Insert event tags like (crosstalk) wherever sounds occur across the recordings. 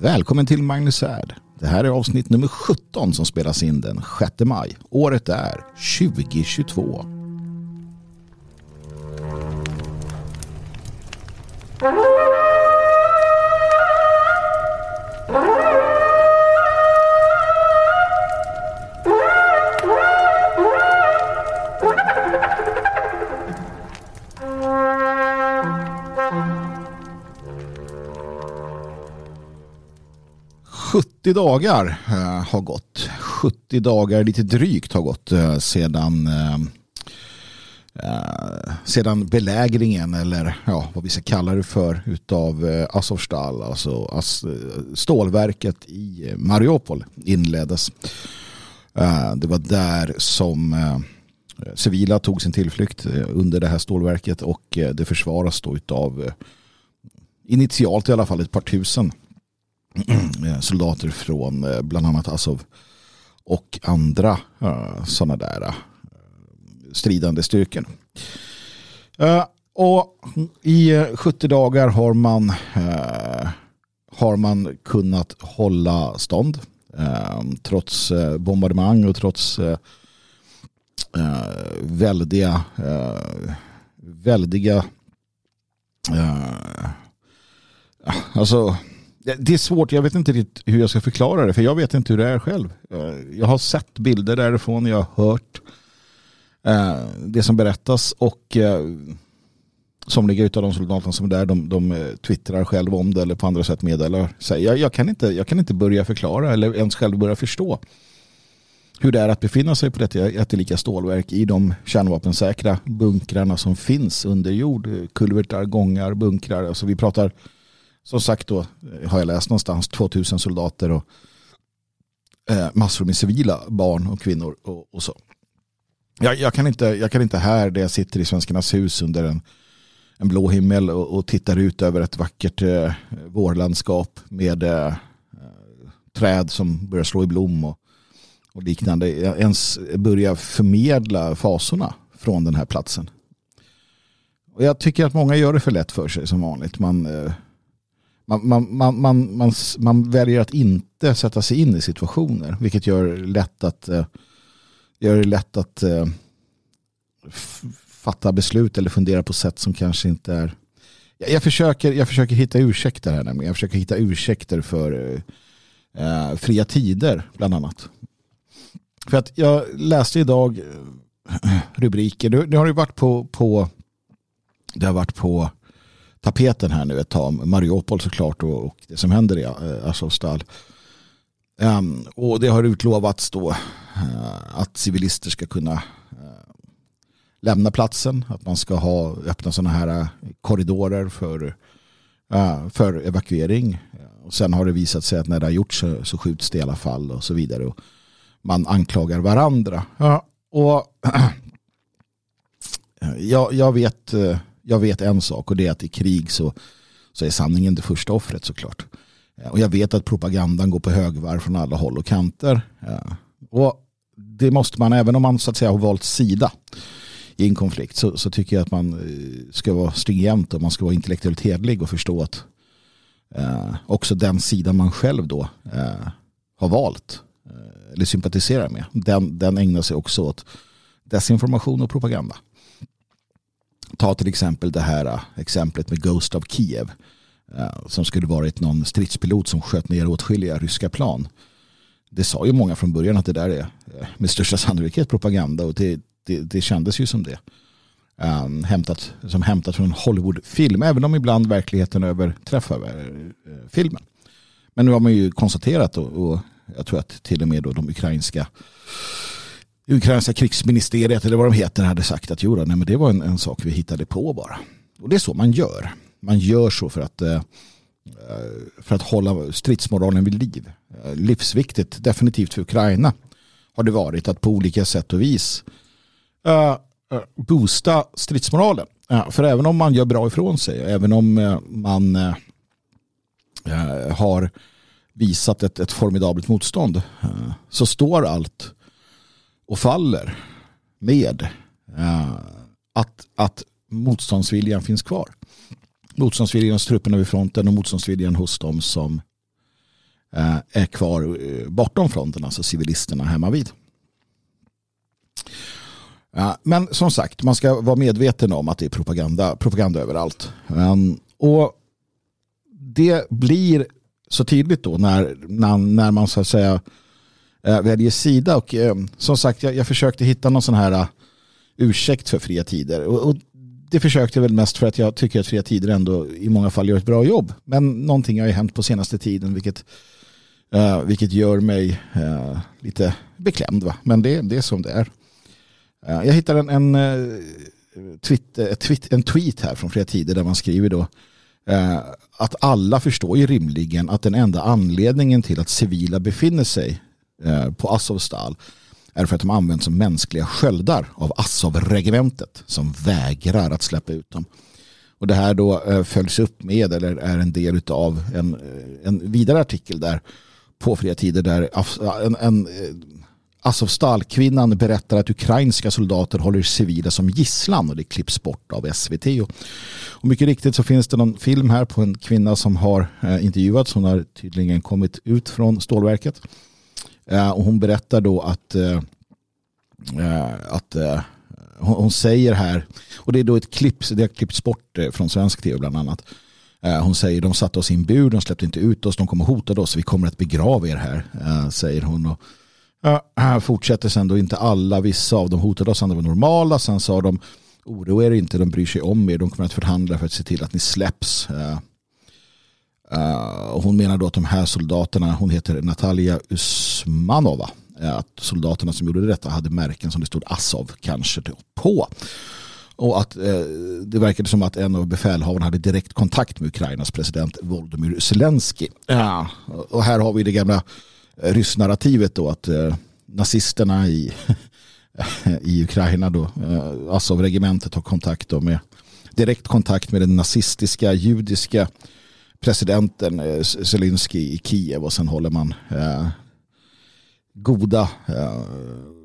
Välkommen till Magnus Härd. Det här är avsnitt nummer 17 som spelas in den 6 maj. Året är 2022. 70 dagar eh, har gått. 70 dagar lite drygt har gått eh, sedan, eh, eh, sedan belägringen eller ja, vad vi ska kalla det för utav eh, Azovstal, alltså as, eh, stålverket i Mariupol inleddes. Eh, det var där som eh, civila tog sin tillflykt eh, under det här stålverket och eh, det försvaras då utav eh, initialt i alla fall ett par tusen (clears throat) Eh, soldater från eh, bland annat Azov och andra eh, sådana där stridande styrkor. Och i 70 dagar har man, har man kunnat hålla stånd trots bombardemang och trots väldiga väldiga alltså Eh, det är svårt, jag vet inte riktigt hur jag ska förklara det för jag vet inte hur det är själv. Eh, jag har sett bilder därifrån, jag har hört eh, det som berättas och somliga av de soldaterna som är där de, de twittrar själv om det eller på andra sätt meddelar. Jag, jag, kan inte, jag kan inte börja förklara eller ens själv börja förstå hur det är att befinna sig på detta jättelika stålverk i de kärnvapensäkra bunkrarna som finns under jord. Kulvertar, gångar, bunkrar. Alltså vi pratar som sagt då eh, har jag läst någonstans 2000 soldater och eh, massor med civila barn och kvinnor och, och så. Jag, jag, kan inte, jag kan inte här där jag sitter i Svenskarnas hus under en, en blå himmel och, och tittar ut över ett vackert eh, vårlandskap med eh, träd som börjar slå i blom och, och liknande. Jag ens börja förmedla fasorna från den här platsen. Och jag tycker att många gör det för lätt för sig som vanligt. Man eh, man, man, man, man, man, man väljer att inte sätta sig in i situationer vilket gör lätt att eh, gör det lätt att eh, fatta beslut eller fundera på sätt som kanske inte är jag, jag försöker, jag försöker hitta ursäkter här nämligen. Jag försöker hitta ursäkter för eh, eh fria tider bland annat. För att jag läste idag (clears throat) rubriker. Nu har det varit på, på det har varit på tapeten här nu ett tag. Mariupol såklart och, och det som händer i uh, Azovstal. Um, och det har utlovats då uh, att civilister ska kunna uh, lämna platsen. Att man ska ha öppna sådana här uh, korridorer för, för evakuering. Och sen har det visat sig att när det har gjorts så, så skjuts det i alla fall och så vidare. Och man anklagar varandra. Ja, och (clears throat) jag, jag vet jag vet en sak och det är att i krig så, så är sanningen det första offret såklart. Eh, och jag vet att propagandan går på högvarv från alla håll och kanter. Eh, och det måste man, även om man så att säga har valt sida i en konflikt så, så tycker jag att man eh, ska vara stringent och man ska vara intellektuellt hedlig och förstå att eh, också den sida man själv då eh, har valt eh, eller sympatiserar med den, den ägnar sig också åt desinformation och propaganda. Ta till exempel det här äh, exemplet med Ghost of Kiev äh, som skulle varit någon stridspilot som sköt ner åtskilliga ryska plan. Det sa ju många från början att det där är äh, med största sannolikhet propaganda och det, det, det kändes ju som det. Um, hämtat, som hämtat från en Hollywoodfilm, även om ibland verkligheten överträffar uh, filmen. Men nu har man ju konstaterat och, och jag tror att till och med då de ukrainska ukrainska krigsministeriet eller vad de heter hade sagt att jo, nej, men det var en, en, sak vi hittade på bara. Och det är så man gör. Man gör så för att, eh, eh, för att hålla stridsmoralen vid liv. Eh, livsviktigt, definitivt för Ukraina, har det varit att på olika sätt och vis boosta stridsmoralen. För även om man gör bra ifrån sig, även om man har visat ett, ett formidabelt motstånd, så står allt och faller med eh, att, att motståndsviljan finns kvar. Motståndsviljan hos trupperna vid fronten och motståndsviljan hos dem som eh, är kvar eh, bortom fronten, alltså civilisterna hemma vid. Men som sagt, man ska vara medveten om att det är propaganda, propaganda överallt. Ehm, och det blir så tydligt då när, när, när man så att säga Eh, väljer sida. Och eh, som sagt, jag, jag försökte hitta någon sån här eh, ursäkt för fria tider. Och, och, det försökte jag väl mest för att jag tycker att fria tider ändå i många fall gör ett bra jobb. Men någonting har ju hänt på senaste tiden vilket, uh, vilket gör mig uh, lite beklämd. Va? Men det, det är som det är. Jag hittade en, en, eh, tweet, en tweet här från fria tider där man skriver då att alla förstår ju rimligen att den enda anledningen till att civila befinner sig Eh, på Azovstal är för att de används som mänskliga sköldar av Azov-regementet som vägrar att släppa ut dem. Och det här då eh, följs upp med eller är en del av en, eh, en vidare artikel där på fria tider där en, en Azovstal-kvinnan berättar att ukrainska soldater håller civila som gisslan och det klipps bort av SVT. Och mycket riktigt så finns det någon film här på en kvinna som har eh, intervjuats. Hon har tydligen kommit ut från stålverket. Eh, och hon berättar då att, eh, eh att eh, hon säger här, och det är då ett klipp, det har klippts bort eh, från svensk tv bland annat. Hon säger de satte oss i en bur, de släppte inte ut oss, de kommer hota oss, vi kommer att begrava er här, säger hon. Och här fortsätter sen då inte alla, vissa av dem hotade oss, andra var normala. Sen sa de oroa er inte, de bryr sig om er, de kommer att förhandla för att se till att ni släpps. Uh, hon menar då att de här soldaterna, hon heter Natalia Usmanova, att soldaterna som gjorde detta hade märken som det stod Azov kanske på. Och att eh, det verkade som att en av befälhavarna hade direkt kontakt med Ukrainas president Volodymyr Zelensky. Ja, och här har vi det gamla ryssnarrativet då att eh, nazisterna i, (laughs) i Ukraina då, eh, Azov-regementet har kontakt med direkt kontakt med den nazistiska judiska presidenten eh, Zelensky i Kiev och sen håller man eh, goda eh,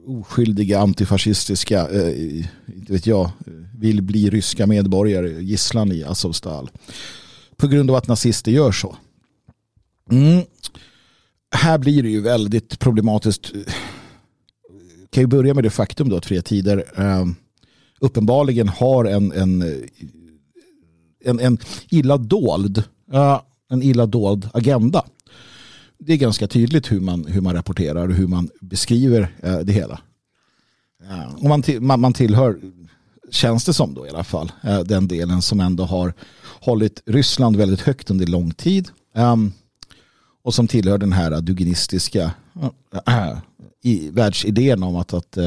oskyldiga antifascistiska eh, inte vet jag vill bli ryska medborgare gisslan i Azovstal på grund av att nazister gör så. Mm här blir det ju väldigt problematiskt. Kan ju börja med det faktum då att Fria Tider eh, uppenbarligen har en, en, en, en illa dold en illa dold agenda. Det är ganska tydligt hur man, hur man rapporterar och hur man beskriver eh, det hela. Eh, och man, man, man tillhör, känns det som då i alla fall, eh, den delen som ändå har hållit Ryssland väldigt högt under lång tid. Ehm, och som tillhör den här duginistiska äh, (clears throat) i, världsidén om att, att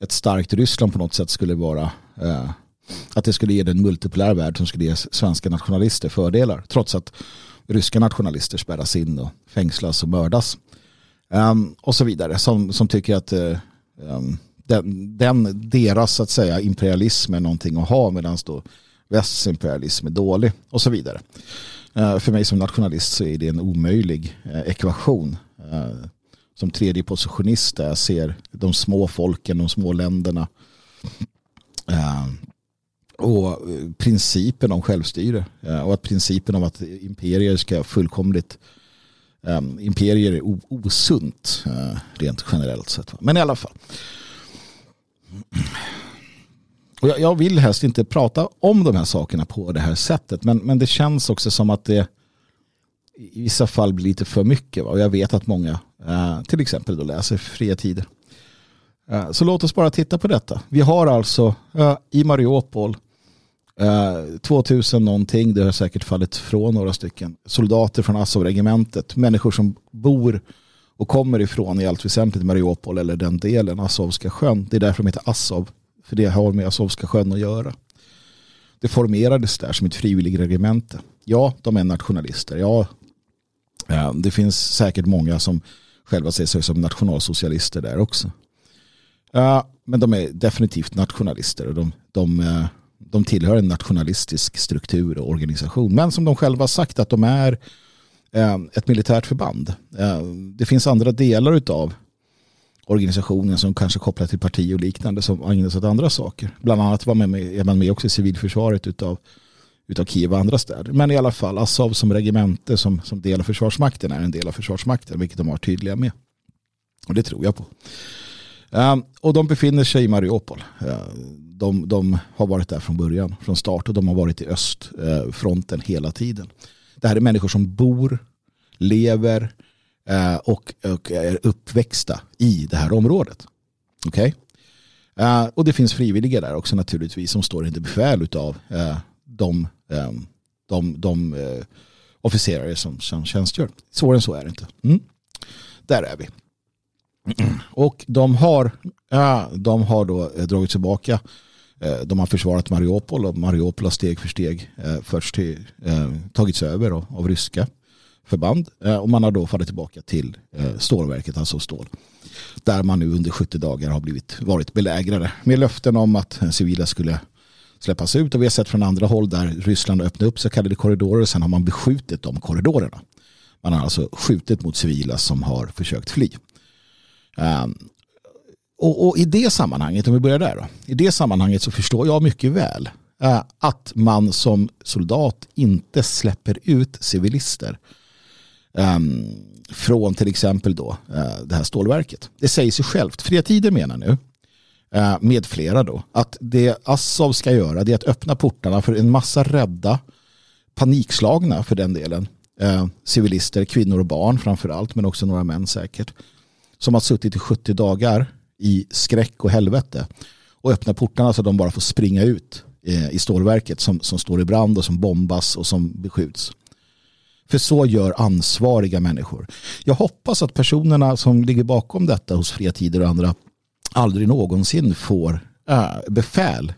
ett starkt Ryssland på något sätt skulle vara äh, att det skulle ge den multipolär värld som skulle ge svenska nationalister fördelar trots att ryska nationalister spärras in och fängslas och mördas um, och så vidare som, som tycker att um, den, den, deras så att säga imperialism är någonting att ha medan då västs imperialism är dålig och så vidare. Uh, för mig som nationalist så är det en omöjlig uh, ekvation. Uh, som tredje positionist där jag ser de små folken, de små länderna och eh, principen om självstyre eh, och att principen om att imperier ska fullkomligt ehm, imperier är osunt eh, rent generellt sett. Men i alla fall. Och jag, jag, vill helst inte prata om de här sakerna på det här sättet. Men, men det känns också som att det i vissa fall blir lite för mycket. Va? Och jag vet att många till exempel då läser fria tider. Så låt oss bara titta på detta. Vi har alltså i Mariupol Eh, 2000 någonting, det har säkert fallit från några stycken, soldater från Azov-regementet, människor som bor och kommer ifrån i allt väsentligt Mariupol eller den delen, Azovska sjön. Det är därför de heter Azov för det har med Azovska sjön att göra. Det formerades där som ett frivilligregemente. Ja, de är nationalister. Ja, eh, det finns säkert många som själva ser sig som nationalsocialister där också. Eh, men de är definitivt nationalister och de, de, de tillhör en nationalistisk struktur och organisation. Men som de själva sagt att de är eh, ett militärt förband. Eh, det finns andra delar av organisationen som kanske kopplar till parti och liknande som ägnar sig åt andra saker. Bland annat var man med, är man med också i civilförsvaret utav utav Kiev och andra städer. Men i alla fall, Azov som regemente som, som del av försvarsmakten är en del av försvarsmakten, vilket de har tydliga med. Och det tror jag på. Um, och de befinner sig i Mariupol. De, de, har varit där från början, från start och de har varit i östfronten eh, hela tiden. Det här är människor som bor, lever eh, och, och, är uppväxta i det här området. Okej? Okay? och det finns frivilliga där också naturligtvis som står under befäl av de, de, de officerare som, som tjänstgör. Svårare än så är det inte. Mm. Där är vi. Och de har, de har då dragit tillbaka. Eh, de har försvarat Mariupol och Mariupol har steg för steg eh, först till, eh, tagits över av, ryska förband och man har då fallit tillbaka till stålverket, alltså stål. Där man nu under 70 dagar har blivit, varit belägrade med löften om att civila skulle släppas ut och vi har sett från andra håll där Ryssland öppnat upp så kallade korridorer och sen har man beskjutit de korridorerna. Man har alltså skjutit mot civila som har försökt fly. Och, och, i det sammanhanget, om vi börjar där då, i det sammanhanget så förstår jag mycket väl eh, att man som soldat inte släpper ut civilister eh, från till exempel då eh, det här stålverket. Det säger sig självt. Fria Tider menar nu Eh, med flera då, att det Assov ska göra det är att öppna portarna för en massa rädda, panikslagna för den delen, eh, civilister, kvinnor och barn framför allt, men också några män säkert, som har suttit i 70 dagar i skräck och helvete och öppna portarna så att de bara får springa ut eh, i stålverket som, som står i brand och som bombas och som beskjuts. För så gör ansvariga människor. Jag hoppas att personerna som ligger bakom detta hos Fria Tider och andra aldrig någonsin får äh, befäl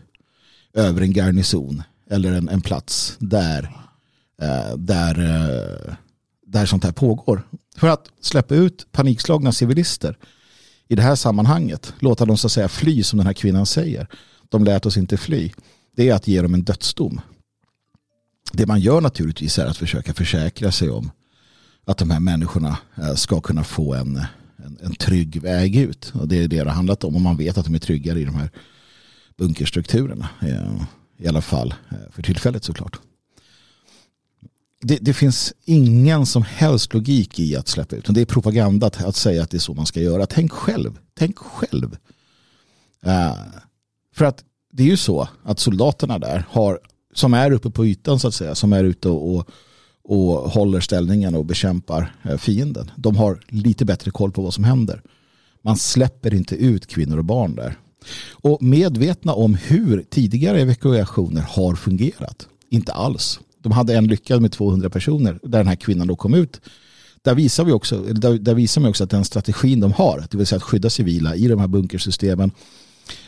över en garnison eller en, en plats där, äh, där, äh, där sånt här pågår. För att släppa ut panikslagna civilister i det här sammanhanget, låta dem så att säga fly som den här kvinnan säger. De lät oss inte fly. Det är att ge dem en dödsdom. Det man gör naturligtvis är att försöka försäkra sig om att de här människorna eh, ska kunna få en, en, en trygg väg ut. Och det är det det har handlat om. Och man vet att de är tryggare i de här bunkerstrukturerna. Eh, I alla fall eh, för tillfället såklart. Det, det, finns ingen som helst logik i att släppa ut. Det är propaganda att, att säga att det är så man ska göra. Tänk själv. Tänk själv. Uh, för att det är ju så att soldaterna där har, som är uppe på ytan så att säga, som är ute och, och och håller ställningen och bekämpar eh, fienden. De har lite bättre koll på vad som händer. Man släpper inte ut kvinnor och barn där. Och medvetna om hur tidigare evakuationer har fungerat. Inte alls. De hade en lyckad med 200 personer där den här kvinnan då kom ut. Där visar vi också, där, där visar man också att den strategin de har, det vill säga att skydda civila i de här bunkersystemen,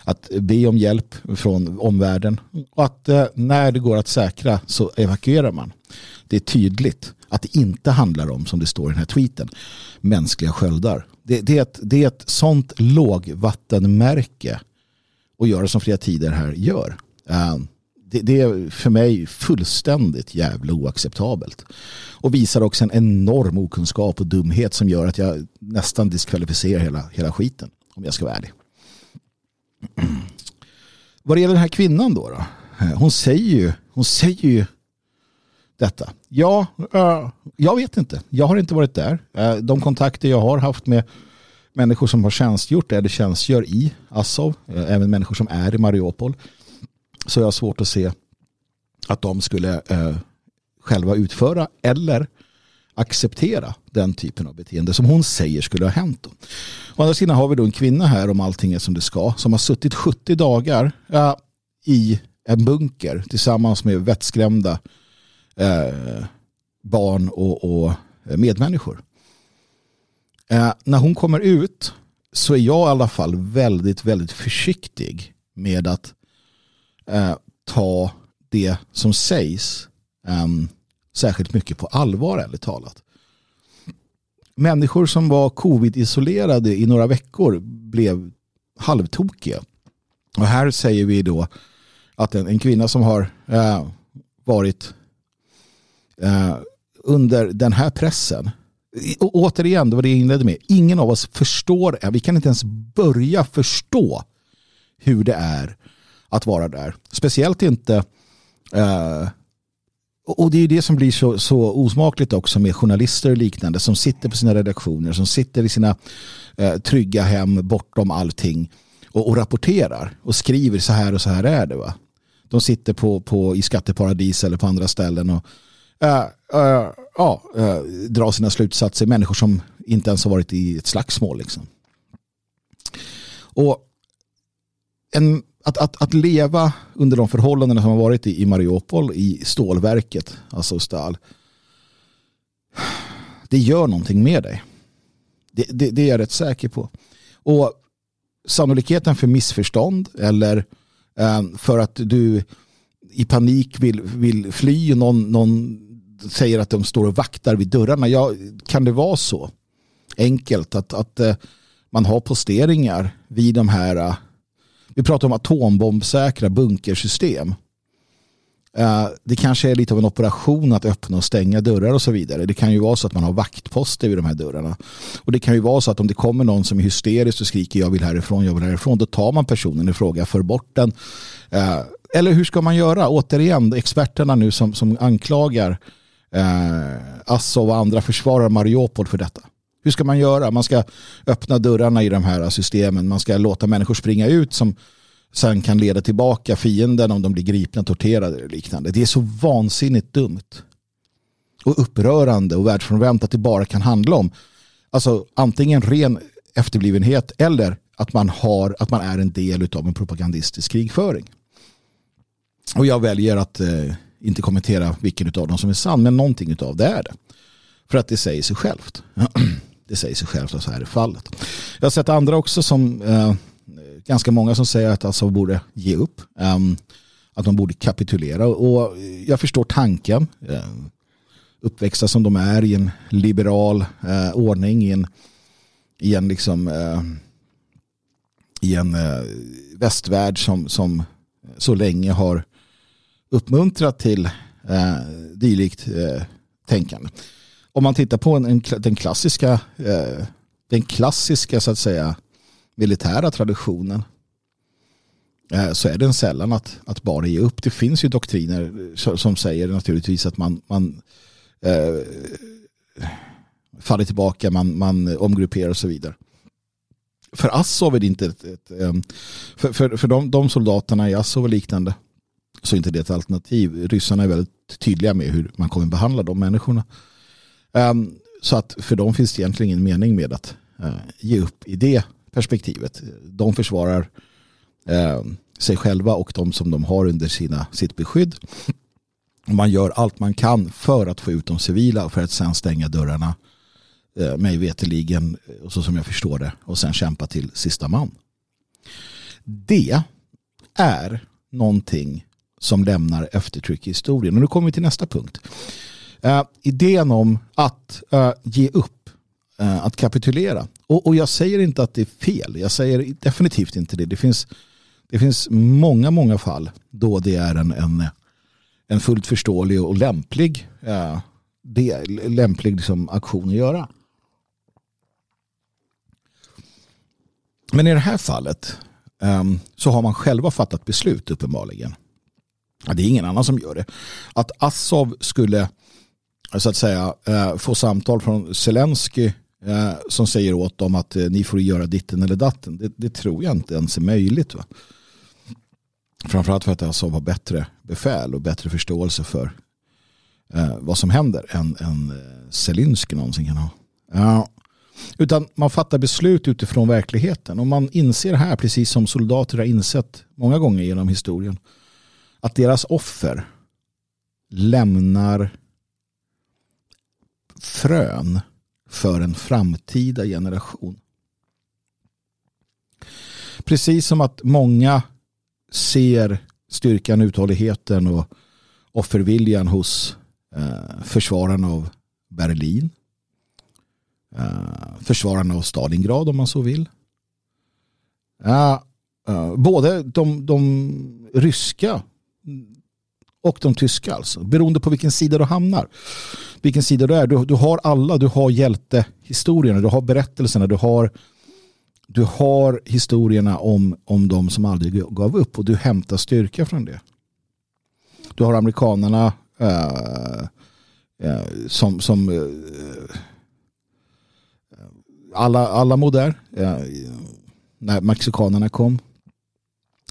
att be om hjälp från omvärlden och att eh, när det går att säkra så evakuerar man det är tydligt att det inte handlar om, som det står i den här tweeten, mänskliga sköldar. Det, det, är, ett, det är ett sånt lågvattenmärke att göra som flera tider här gör. Uh, det, det, är för mig fullständigt jävla oacceptabelt. Och visar också en enorm okunskap och dumhet som gör att jag nästan diskvalificerar hela, hela skiten. Om jag ska vara ärlig. (clears throat) Vad gäller den här kvinnan då, då hon säger ju, hon säger ju detta? Ja, jag vet inte. Jag har inte varit där. Uh, de kontakter jag har haft med människor som har tjänstgjort eller tjänstgör i Azov, uh, även människor som är i Mariupol, så jag har svårt att se att de skulle eh, själva utföra eller acceptera den typen av beteende som hon säger skulle ha hänt. Å andra sidan har vi då en kvinna här om allting är som det ska som har suttit 70 dagar i en bunker tillsammans med vettskrämda eh, barn och, och medmänniskor. Eh, när hon kommer ut så är jag i alla fall väldigt, väldigt försiktig med att eh, ta det som sägs eh, särskilt mycket på allvar, ärligt talat. Människor som var covid-isolerade i några veckor blev halvtokiga. Och här säger vi då att en, en kvinna som har eh, varit eh, under den här pressen. Och återigen, det var det jag inledde med. Ingen av oss förstår, eh, vi kan inte ens börja förstå hur det är att vara där. Speciellt inte eh, och det är det som blir så, så osmakligt också med journalister och liknande som sitter på sina redaktioner, som sitter i sina eh, trygga hem bortom allting och, och, rapporterar och skriver så här och så här är det. Va? De sitter på, på, i skatteparadis eller på andra ställen och eh, eh, ja, eh, drar sina slutsatser. Människor som inte ens har varit i ett slagsmål. Liksom. Och en att, att, att leva under de förhållanden som har varit i, i Mariupol, i stålverket, alltså Stal, det gör någonting med dig. Det, det, det, är jag rätt säker på. Och sannolikheten för missförstånd eller eh, för att du i panik vill, vill fly någon, någon säger att de står och vaktar vid dörrarna. Ja, kan det vara så enkelt att, att eh, man har posteringar vid de här eh, vi pratar om atombombsäkra bunkersystem. Eh, det kanske är lite av en operation att öppna och stänga dörrar och så vidare. Det kan ju vara så att man har vaktposter vid de här dörrarna. Och det kan ju vara så att om det kommer någon som är hysterisk och skriker jag vill härifrån, jag vill härifrån, då tar man personen i fråga för bort den. Eh, eller hur ska man göra? Återigen, experterna nu som, som anklagar eh, Assov och andra försvarar Mariupol för detta. Hur ska man göra? Man ska öppna dörrarna i de här systemen. Man ska låta människor springa ut som sen kan leda tillbaka fienden om de blir gripna, torterade eller liknande. Det är så vansinnigt dumt och upprörande och världsfrånvänt att det bara kan handla om alltså antingen ren efterblivenhet eller att man, har, att man är en del av en propagandistisk krigföring. Och jag väljer att eh, inte kommentera vilken av dem som är sann, men någonting av det är det. För att det säger sig självt. (clears throat) Det säger sig självt att så här är fallet. Jag har sett andra också som eh, ganska många som säger att Assad borde ge upp. Eh, att de borde kapitulera. Och jag förstår tanken. Eh, uppväxta som de är i en liberal eh, ordning. I en, i en, liksom, eh, i en eh, västvärld som, som så länge har uppmuntrat till eh, dylikt eh, tänkande om man tittar på en, en, den klassiska eh, den klassiska så att säga militära traditionen eh, så är den sällan att, att bara ge upp. Det finns ju doktriner eh, som, som säger naturligtvis att man, man eh, faller tillbaka, man, man omgrupperar och så vidare. För Assov är det inte ett, ett, ett för, för, för de, de soldaterna i Assov och liknande så är inte det ett alternativ. Ryssarna är väldigt tydliga med hur man kommer behandla de människorna. Um, så att för dem finns det egentligen ingen mening med att uh, ge upp i det perspektivet. De försvarar uh, sig själva och de som de har under sina, sitt beskydd. Och man gör allt man kan för att få ut de civila och för att sen stänga dörrarna uh, mig veteligen, eh, så som jag förstår det, och sen kämpa till sista man. Det är någonting som lämnar eftertryck i historien. Och nu kommer vi till nästa punkt. Eh, idén om att eh, ge upp, eh, att kapitulera. Och, och, jag säger inte att det är fel. Jag säger definitivt inte det. Det finns, det finns många, många fall då det är en, en, en fullt förståelig och lämplig, eh, det, lämplig liksom, aktion att göra. Men i det här fallet ehm, så har man själva fattat beslut uppenbarligen. Det är ingen annan som gör det. Att Assov skulle så att säga eh, få samtal från Zelensky eh, som säger åt dem att eh, ni får göra ditten eller datten. Det, det tror jag inte ens är möjligt. Va? Framförallt för att Azov alltså har bättre befäl och bättre förståelse för vad som händer än, än Zelensky någonsin kan ha. Ja. Utan man fattar beslut utifrån verkligheten. Och man inser här, precis som soldater har insett många gånger genom historien, att deras offer lämnar frön för en framtida generation. Precis som att många ser styrkan, uthålligheten och offerviljan hos eh, försvararna av Berlin. Eh, försvararna av Stalingrad om man så vill. Eh, både de, de ryska och de tyska alltså. Beroende på vilken sida du hamnar. Vilken sida du är. Du, du har alla, du har hjältehistorierna, du har berättelserna, du har, du har historierna om, om de som aldrig gav upp och du hämtar styrka från det. Du har amerikanerna eh, eh, som, som eh, eh, alla, alla må där. Eh, när mexikanerna kom.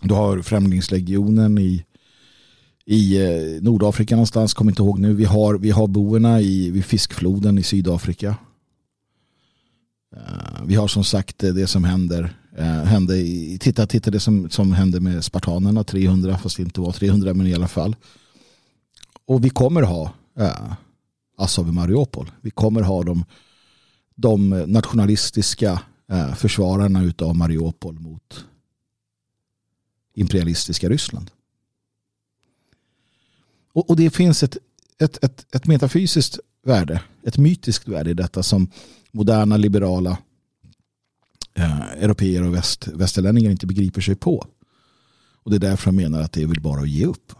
Du har Främlingslegionen i, i eh, Nordafrika någonstans, kommer inte ihåg nu. Vi har, vi har boerna i, vid fiskfloden i Sydafrika. Eh, vi har som sagt eh, det som händer hände i, titta, titta det som, som hände med spartanerna 300 fast det inte var 300 men i alla fall. Och vi kommer ha eh, Azov i Mariupol. Vi kommer ha de, de nationalistiska eh, försvararna utav Mariupol mot imperialistiska Ryssland. Och, och det finns ett, ett, ett, ett metafysiskt värde, ett mytiskt värde i detta som moderna liberala eh, europeer och väst, västerlänningar inte begriper sig på. Och det är därför jag menar att det är väl bara att ge upp.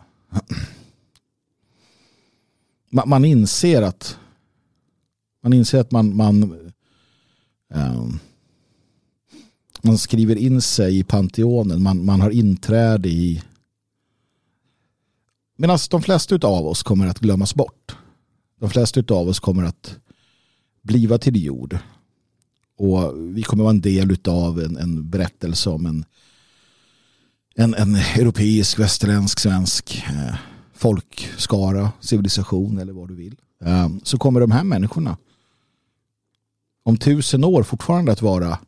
Man, man inser att man inser att man, man, eh, man skriver in sig i Panteonen. Man, man har inträde i Medan de flesta av oss kommer att glömmas bort. De flesta av oss kommer att bliva till jord. Och vi kommer vara en del av en, en berättelse om en, en, en europeisk, västerländsk, svensk eh, folkskara, civilisation eller vad du vill. Eh, så kommer de här människorna om tusen år fortfarande att vara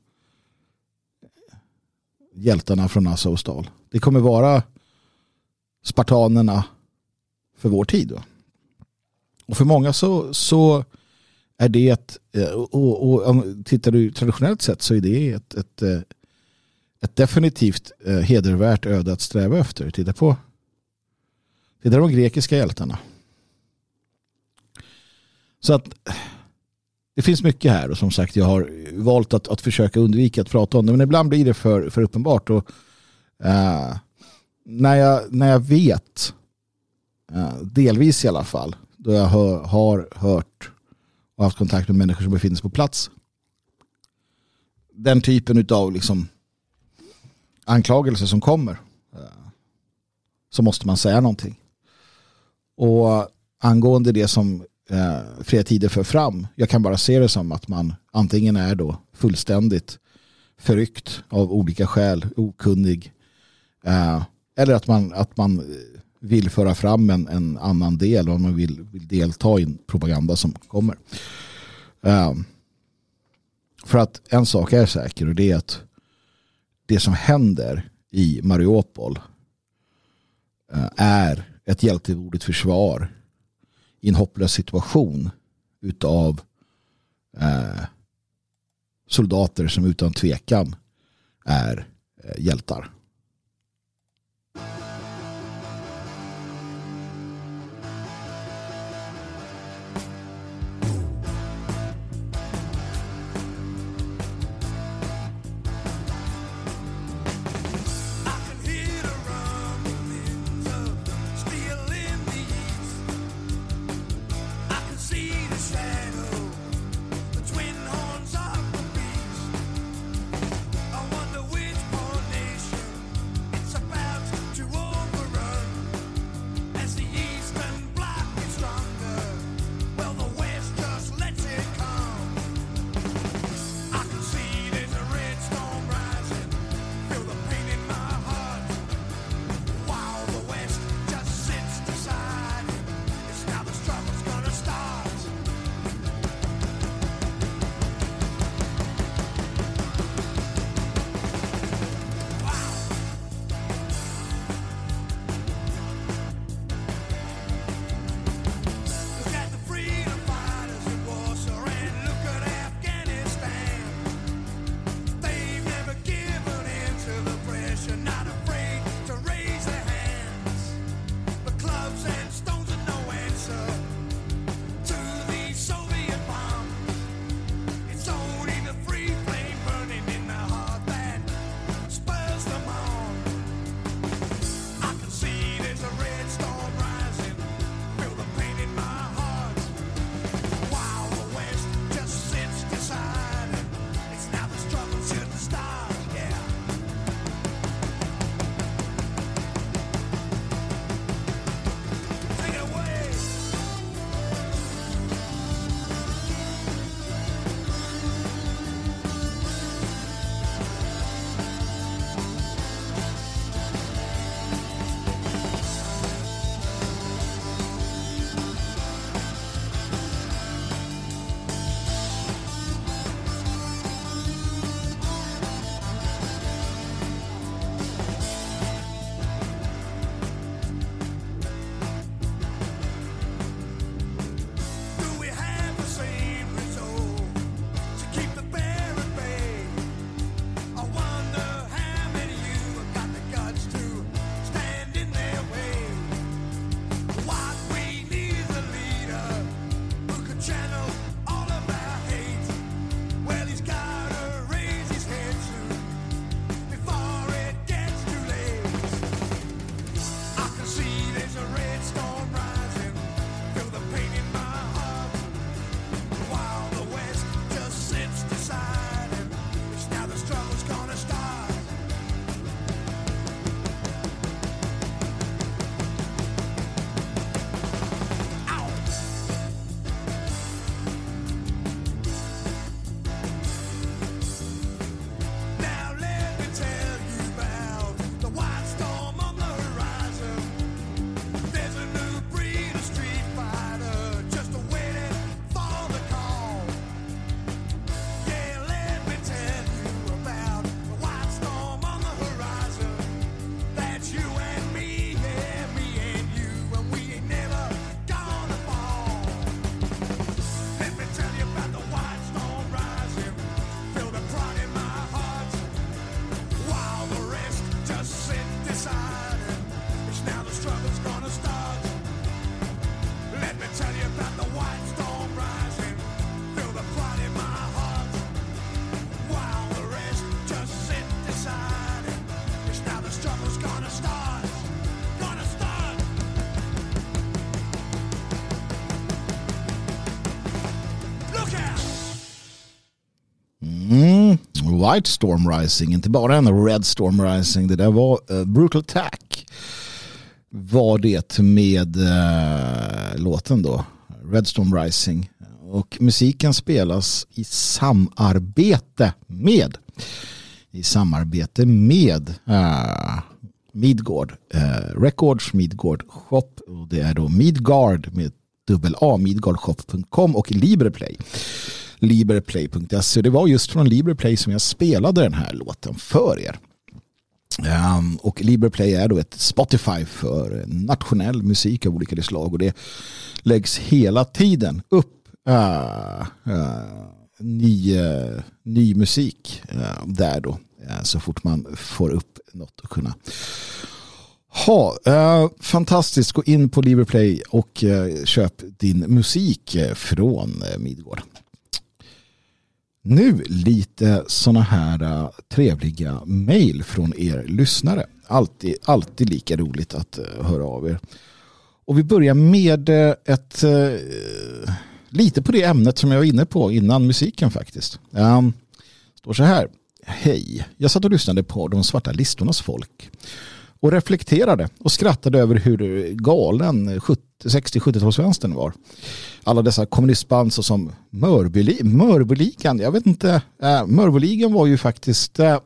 hjältarna från Azovstal. Det kommer vara spartanerna för vår tid. Och för många så, så är det ett, eh, och, och, och tittar du traditionellt sett så är det ett, ett, eh, ett definitivt eh, hedervärt öde att sträva efter. Titta på titta på de grekiska hjältarna. Så att det finns mycket här och som sagt jag har valt att, att försöka undvika att prata om det men ibland blir det för, för uppenbart och uh, när, jag, när jag vet Eh, delvis i alla fall då jag hör, har hört och haft kontakt med människor som befinner sig på plats. Den typen av liksom anklagelser som kommer eh, så måste man säga någonting. Och angående det som eh, Fria Tider för fram, jag kan bara se det som att man antingen är då fullständigt förryckt av olika skäl, okunnig, eh, eller att man, att man vill föra fram en, en annan del och man vill, vill delta i en propaganda som kommer. Um, för att en sak är säker och det är att det som händer i Mariupol uh, är ett hjältemodigt försvar i en hopplös situation utav uh, soldater som utan tvekan är uh, hjältar. White Storm Rising, inte bara en Red Storm Rising. Det där var uh, Brutal Tack. Var det med uh, låten då, Red Storm Rising. Och musiken spelas i samarbete med i samarbete med uh, Midgård uh, Records, Midgård Shop och det är då Midgard med dubbel A, midgardshop.com och Liberplay. Liberplay.se. Det var just från Liberplay som jag spelade den här låten för er. Um, och Liberplay är då ett Spotify för nationell musik av olika slag och det läggs hela tiden upp uh, uh, ny, uh, ny musik där då så fort man får upp något att kunna ha. fantastiskt, gå in på Liberplay och köp din musik från Midgård. Nu lite sådana här äh, trevliga mejl från er lyssnare. Alltid, alltid lika roligt att äh, höra av er. Och vi börjar med äh, ett lite på det ämnet som jag var inne på innan musiken faktiskt. Um, står så här. Hej, jag satt och lyssnade på de svarta listornas folk och reflekterade och skrattade över hur galen 60-70-talsvänstern var. Alla dessa kommunistband som Mörbyligan, jag vet inte, äh, Mörbyligan var ju faktiskt äh,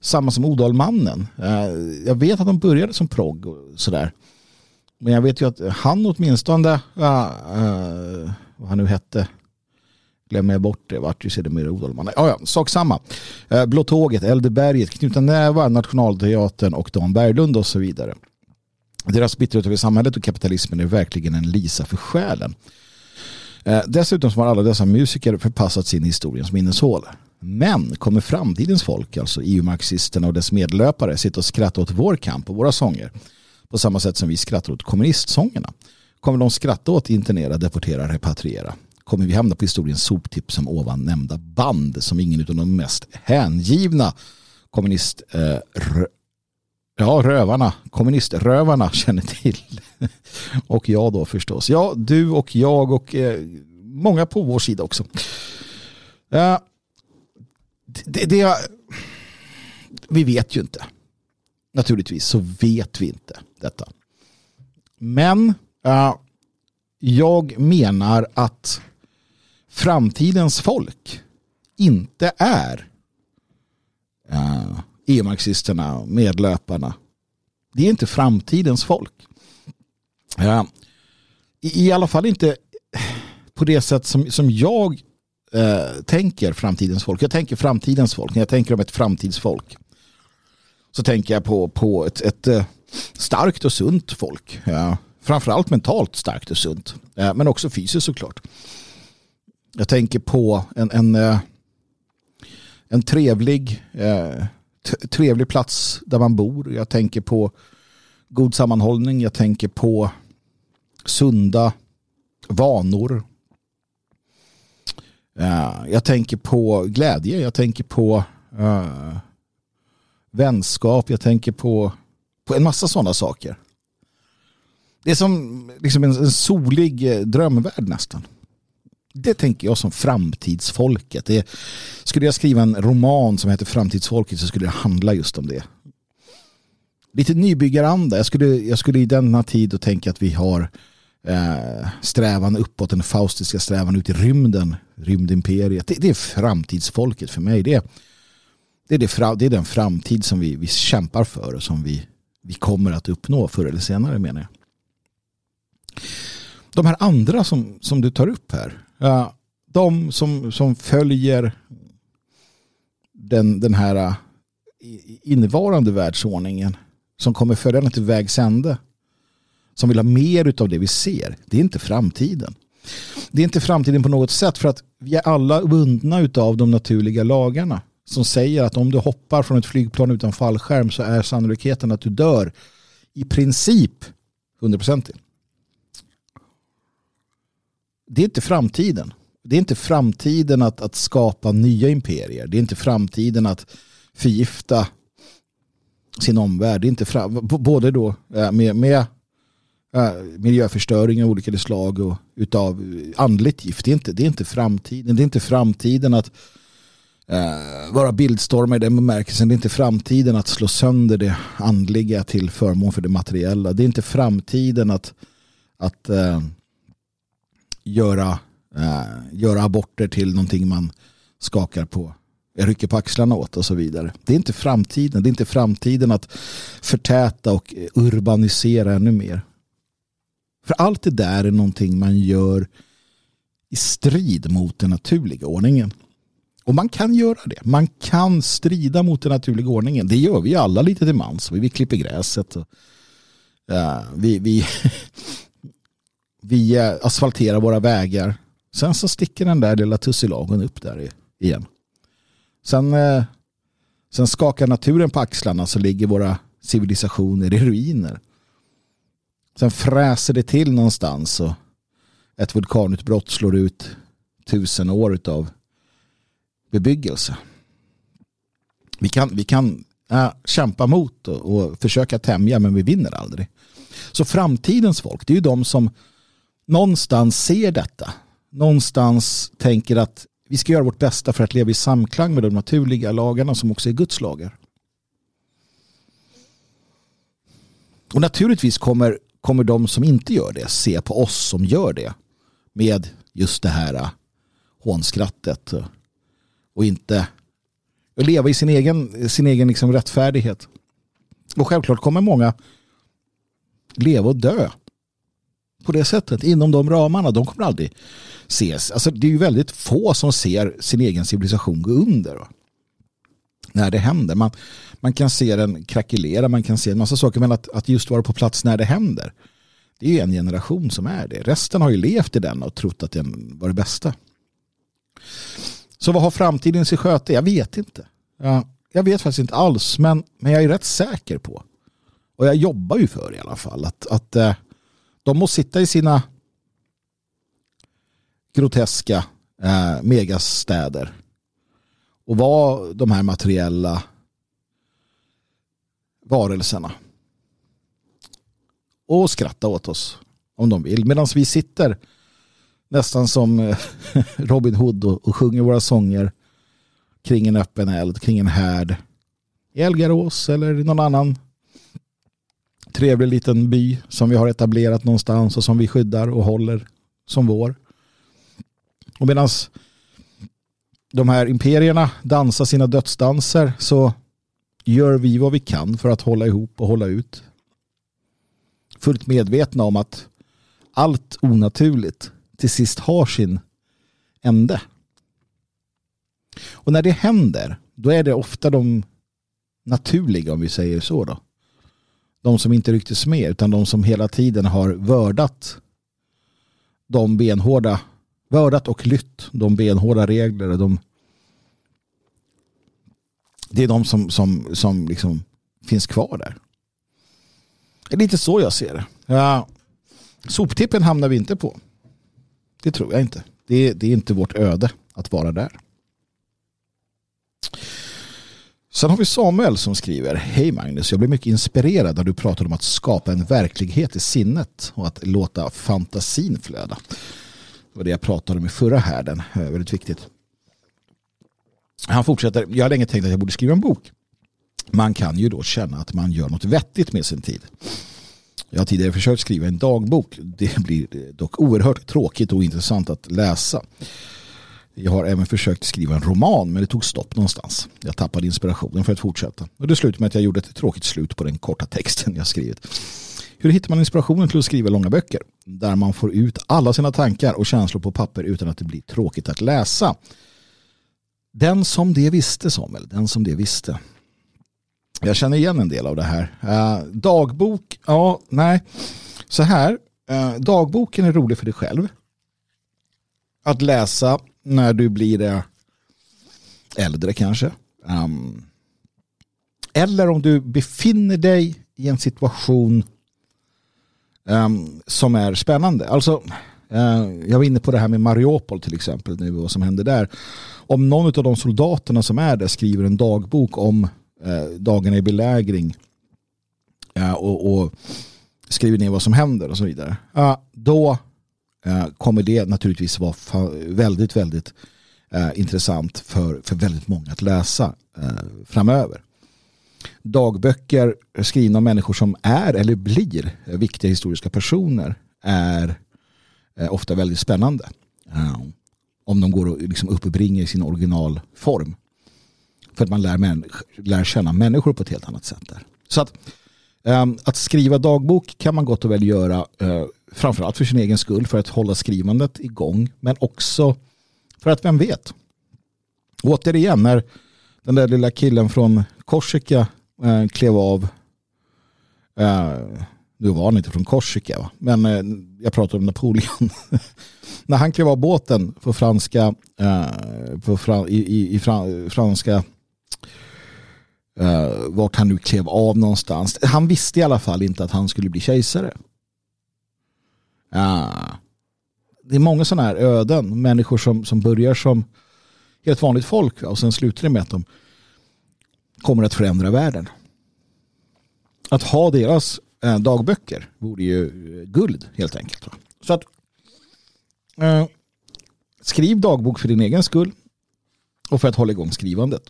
samma som Odalmannen. Äh, jag vet att de började som progg och sådär. Men jag vet ju att han åtminstone, äh, vad han nu hette, glömmer jag bort det, vart ju sedermera Odalman. Ja, ja, sak samma. Eh, Blå tåget, Eldeberget, Knutna Nävar, Nationalteatern och Dan Berglund och så vidare. Deras bitterhet över samhället och kapitalismen är verkligen en lisa för själen. Eh, dessutom har alla dessa musiker förpassat sin historiens minneshål. Men kommer framtidens folk, alltså EU-marxisterna och dess medlöpare, sitta och skratta åt vår kamp och våra sånger på samma sätt som vi skrattar åt kommunistsångerna? Kommer de skratta åt internera, deportera, repatriera? Kommer vi hamna på historiens soptipp som ovan nämnda band som ingen utom de mest hängivna kommunist eh, Ja, rövarna, kommuniströvarna känner till. (laughs) och jag då förstås. Ja, du och jag och eh, många på vår sida också. Eh, det, det, vi vet ju inte. Naturligtvis så vet vi inte detta. Men eh, jag menar att framtidens folk inte är uh, e-marxisterna, medlöparna. Det är inte framtidens folk. Uh, i, I alla fall inte på det sätt som, som jag uh, tänker framtidens folk. Jag tänker framtidens folk när jag tänker om ett framtidsfolk. Så tänker jag på, på ett, ett starkt och sunt folk. Uh, framförallt mentalt starkt och sunt. Men också fysiskt såklart. Jag tänker på en, en, eh, en trevlig, eh, trevlig plats där man bor. Jag tänker på god sammanhållning. Jag tänker på sunda vanor. Eh, jag tänker på glädje. Jag tänker på vänskap. Jag tänker på, på en massa sådana saker. Det är som liksom en, en solig drömvärld nästan. Det tänker jag som framtidsfolket. Det, skulle jag skriva en roman som heter Framtidsfolket så skulle det handla just om det. Lite nybyggaranda. Jag skulle, jag skulle i denna tid och tänka att vi har eh, strävan uppåt, den faustiska strävan ut i rymden, rymdimperiet. Det, det är framtidsfolket för mig. Det, det, är det, det är den framtid som vi, vi kämpar för och som vi, vi kommer att uppnå förr eller senare menar jag. De här andra som, som du tar upp här. de som, som följer den, den här eh, innevarande världsordningen. Som kommer följa den till vägs ände. Som vill ha mer av det vi ser. Det är inte framtiden. Det är inte framtiden på något sätt för att vi är alla bundna av de naturliga lagarna som säger att om du hoppar från ett flygplan utan fallskärm så är sannolikheten att du dör i princip 100% det är inte framtiden. Det är inte framtiden att, att skapa nya imperier. Det är inte framtiden att förgifta sin omvärld. Det är inte fram, både då eh, med, med eh, miljöförstöring av olika slag och utav andligt gift. Det är inte, det är inte framtiden. Det är inte framtiden att eh, vara bildstormar i den bemärkelsen. Det är inte framtiden att slå sönder det andliga till förmån för det materiella. Det är inte framtiden att, att eh, göra, eh, göra aborter till någonting man skakar på rycker på axlarna åt och så vidare. Det är inte framtiden. Det är inte framtiden att förtäta och urbanisera ännu mer. För allt det där är någonting man gör i strid mot den naturliga ordningen. Och man kan göra det. Man kan strida mot den naturliga ordningen. Det gör vi alla lite till mans. Vi, klipper gräset. Och, uh, vi, vi, (laughs) vi eh, asfalterar våra vägar. Sen så sticker den där lilla tussilagen upp där igen. Sen, eh, sen skakar naturen på axlarna så ligger våra civilisationer i ruiner. Sen fräser det till någonstans och ett vulkanutbrott slår ut tusen år av bebyggelse. Vi kan, vi kan äh, kämpa mot och, och, försöka tämja men vi vinner aldrig. Så framtidens folk, det är ju de som någonstans ser detta. Någonstans tänker att vi ska göra vårt bästa för att leva i samklang med de naturliga lagarna som också är Guds lagar. Och naturligtvis kommer, kommer de som inte gör det se på oss som gör det med just det här äh, hånskrattet och inte och leva i sin egen, sin egen liksom rättfärdighet. Och självklart kommer många leva och dö på det sättet inom de ramarna. De kommer aldrig ses. Alltså, det är ju väldigt få som ser sin egen civilisation gå under. När det händer. Man, man kan se den krackelera, man kan se en massa saker. Men att, att just vara på plats när det händer. Det är ju en generation som är det. Resten har ju levt i den och trott att den var det bästa. Så vad har framtiden sig sköte? Jag vet inte. Jag, jag vet faktiskt inte alls. Men, men jag är rätt säker på. Och jag jobbar ju för i alla fall. Att, att eh, de må sitta i sina groteska eh, megastäder och vara de här materiella varelserna. Och skratta åt oss om de vill. Medan vi sitter nästan som eh, (laughs) Robin Hood och, och sjunger våra sånger kring en öppen eld, kring en härd i Elgarås eller i någon annan trevlig liten by som vi har etablerat någonstans och som vi skyddar och håller som vår. Och medan de här imperierna dansar sina dödsdanser så gör vi vad vi kan för att hålla ihop och hålla ut. Fullt medvetna om att allt onaturligt till sist har sin ände. Och när det händer, då är det ofta de naturliga, om vi säger så då. De som inte rycktes med, utan de som hela tiden har vördat de benhårda vördat och lytt de benhårda regler. De, det är de som, som, som liksom finns kvar där. Det är lite så jag ser det. Ja, soptippen hamnar vi inte på. Det tror jag inte. Det, det är inte vårt öde att vara där. Sen har vi Samuel som skriver Hej Magnus, jag blev mycket inspirerad när du pratade om att skapa en verklighet i sinnet och att låta fantasin flöda. Det var det jag pratade om i förra härden. Eh, väldigt viktigt. Han fortsätter. Jag har länge tänkt att jag borde skriva en bok. Man kan ju då känna att man gör något vettigt med sin tid. Jag har tidigare försökt skriva en dagbok. Det blir dock oerhört tråkigt och intressant att läsa. Jag har även försökt skriva en roman men det tog stopp någonstans. Jag tappade inspirationen för att fortsätta. Och det slutade med att jag gjorde ett tråkigt slut på den korta texten jag skrivit. Hur hittar man inspirationen till att skriva långa böcker? Där man får ut alla sina tankar och känslor på papper utan att det blir tråkigt att läsa. Den som det visste Samuel, den som det visste. Jag känner igen en del av det här. Eh, dagbok, ja, nej. Så här, eh, dagboken är rolig för dig själv. Att läsa när du blir eh, äldre kanske. Um, eller om du befinner dig i en situation um, som är spännande. Alltså, uh, jag var inne på det här med Mariupol till exempel, nu, vad som hände där. Om någon av de soldaterna som är där skriver en dagbok om uh, dagarna i belägring uh, och, och, skriver ner vad som händer och så vidare. då Eh, kommer det naturligtvis vara väldigt, väldigt eh, intressant för, för väldigt många att läsa eh, framöver. Dagböcker skrivna av människor som är eller blir viktiga historiska personer är eh, ofta väldigt spännande. Eh, om de går och liksom uppbringar i sin originalform. För att man lär, lär känna människor på ett helt annat sätt där. Så att, eh, att skriva dagbok kan man gott och väl göra eh, framförallt för sin egen skull för att hålla skrivandet igång men också för att vem vet. Återigen när den där lilla killen från Korsika eh, klev av eh, nu var han inte från Korsika va? men eh, jag pratar om Napoleon (laughs) när han klev av båten på franska eh, på fran, i, i, i franska uh, vart han nu klev av någonstans. Han visste i alla fall inte att han skulle bli kejsare. Ah. det är många sådana här öden. Människor som, som börjar som helt vanligt folk och sen slutar det med att de kommer att förändra världen. Att ha deras eh, dagböcker vore ju eh, guld helt enkelt. Så att eh, skriv dagbok för din egen skull och för att hålla igång skrivandet.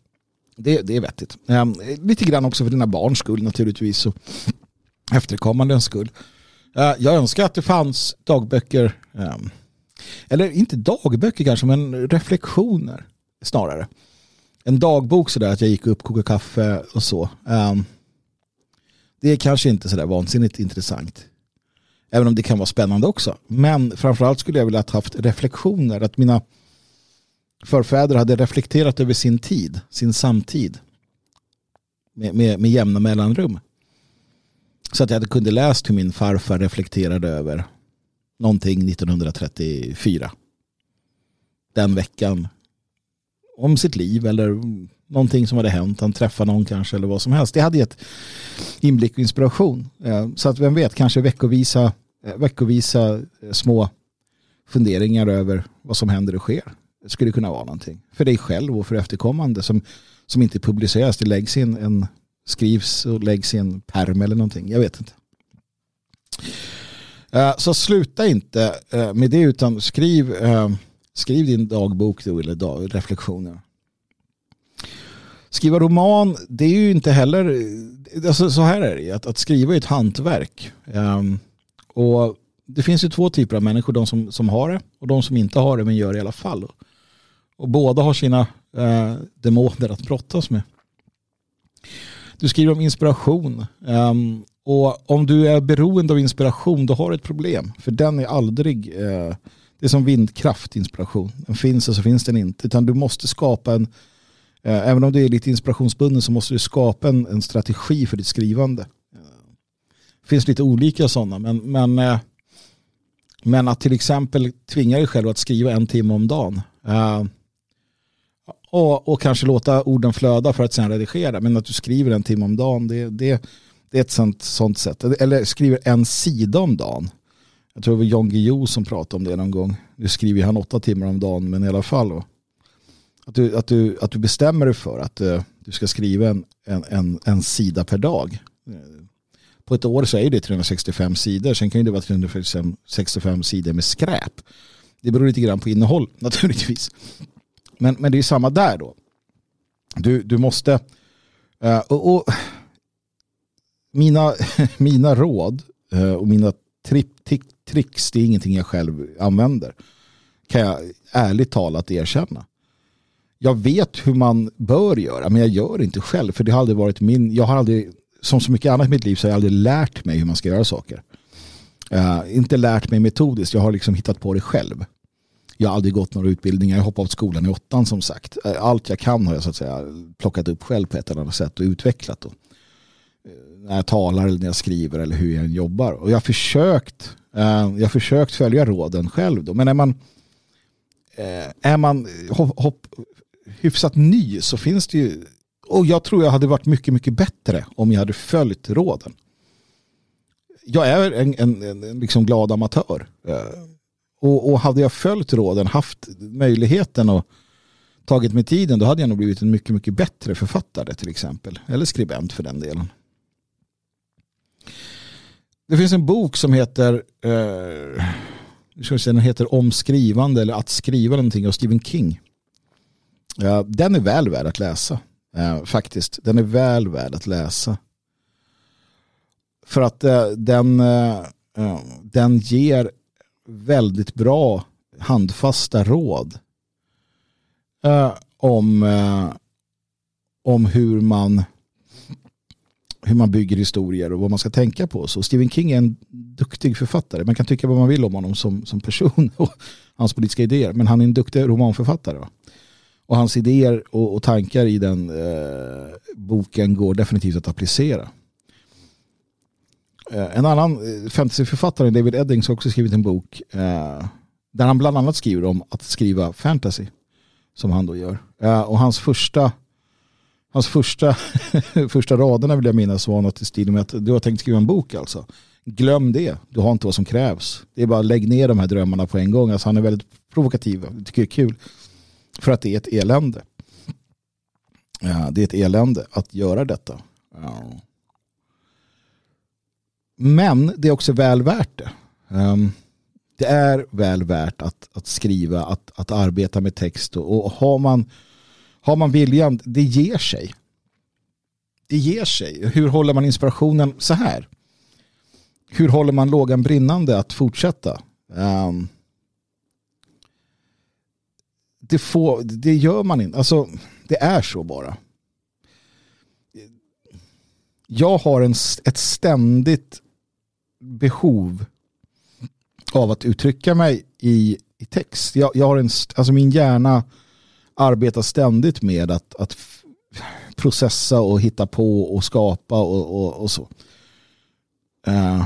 Det, det är vettigt. Eh, lite grann också för dina barns skull naturligtvis och efterkommandens skull. Eh, jag önskar att det fanns dagböcker, ehm, eller inte dagböcker kanske, men reflektioner snarare. En dagbok sådär att jag gick upp, kokade kaffe och så. Ehm, det är kanske inte sådär vansinnigt intressant. Även om det kan vara spännande också. Men framförallt skulle jag vilja ha haft reflektioner. Att mina förfäder hade reflekterat över sin tid, sin samtid. Med, med, med jämna mellanrum. Så att jag kunde läst hur min farfar reflekterade över någonting 1934. Den veckan. Om sitt liv eller någonting som hade hänt. Han träffade någon kanske eller vad som helst. Det hade gett inblick och inspiration. Eh, så att vem vet, kanske veckovisa, eh, veckovisa eh, små funderingar över vad som händer och sker Det skulle kunna vara någonting. För dig själv och för efterkommande som, som inte publiceras. Det läggs in en, skrivs och läggs i en perm eller någonting. Jag vet inte. Eh, så sluta inte eh, med det utan skriv, eh, skriv din dagbok då, eller dag, reflektioner. Skriva roman, det är ju inte heller, alltså så här är det att, att skriva är ett hantverk. Ehm, och det finns ju två typer av människor, de som, som har det och de som inte har det men gör det i alla fall. Och båda har sina eh, demoner att brottas med. Du skriver om inspiration. Um, och om du är beroende av inspiration då har du ett problem. För den är aldrig, uh, det är som vindkraft inspiration. Den finns och så finns den inte. Utan du måste skapa en, uh, även om du är lite inspirationsbunden så måste du skapa en, en strategi för ditt skrivande. Eh, det finns lite olika sådana men, men, uh, men att till exempel tvinga dig själv att skriva en timme om dagen. Uh, och, och kanske låta orden flöda för att sen redigera. Men att du skriver en timme om dagen, det, det, det är ett sånt, sånt sätt. Eller skriver en sida om dagen. Jag tror det var Jan Guillou som pratade om det någon gång. Nu skriver han åtta timmar om dagen, men i alla fall. Då. Att, du, att, du, att du bestämmer dig för att uh, du ska skriva en, en, en, en sida per dag. På ett år så är det 365 sidor. Sen kan det vara 365 sidor med skräp. Det beror lite grann på innehåll (laughs) naturligtvis. Men, men det är samma där då. Du, du måste... Uh, och, och, mina, (laughs) mina råd uh, och mina tripp, tick, tricks, det är ingenting jag själv använder. Kan jag ärligt talat erkänna. Jag vet hur man bör göra, men jag gör inte själv. För det har aldrig varit min... Jag har aldrig, som så mycket annat i mitt liv, så har jag aldrig lärt mig hur man ska göra saker. Uh, inte lärt mig metodiskt, jag har liksom hittat på det själv. Jag har aldrig gått några utbildningar. Jag hoppade av skolan i åttan som sagt. Eh, allt jag kan har jag så att säga plockat upp själv på ett eller annat sätt och utvecklat. Då. Eh, när jag talar eller när jag skriver eller hur jag än jobbar. Och jag har försökt, eh, jag har försökt följa råden själv. Då. Men är man, är man hopp, hopp, hyfsat ny så finns det ju och jag tror jag hade varit mycket, mycket bättre om jag hade följt råden. Jag är en, en, en liksom glad amatör. Och, och hade jag följt råden, haft möjligheten och tagit mig tiden, då hade jag nog blivit en mycket, mycket bättre författare till exempel. Eller skribent för den delen. Det finns en bok som heter eh, den heter Omskrivande eller Att skriva någonting av Stephen King. den är väl värd att läsa. Eh, faktiskt, den är väl värd att läsa. För att eh, den, eh, den ger väldigt bra handfasta råd eh, om, eh, om hur man hur man bygger historier och vad man ska tänka på. Så Stephen King är en duktig författare. Man kan tycka vad man vill om honom som, som person (laughs) och hans politiska idéer. Men han är en duktig romanförfattare. Va? Och hans idéer och, och tankar i den eh, boken går definitivt att applicera. Eh, en annan eh, fantasyförfattare, David Eddings, har också skrivit en bok eh, där han bland annat skriver om att skriva fantasy. Som han då gör. Och hans första Hans första, (laughs) första raderna vill jag minnas var något i stil med att du har tänkt skriva en bok alltså. Glöm det, du har inte vad som krävs. Det är bara lägg ner de här drömmarna på en gång. Alltså han är väldigt provokativ, jag tycker det är kul. För att det är ett elände. Ja, det är ett elände att göra detta. Ja. Men det är också väl värt det. Um, det är väl värt att, att skriva, att, att arbeta med text och, och har man har man viljan, det ger sig. Det ger sig. Hur håller man inspirationen så här? Hur håller man lågan brinnande att fortsätta? Um, det, får, det gör man inte. Alltså, det är så bara. Jag har en, ett ständigt behov av att uttrycka mig i, i text. Jag, jag har en, alltså min hjärna arbetar ständigt med att, att processa och hitta på och skapa och, och, och så. Eh, uh,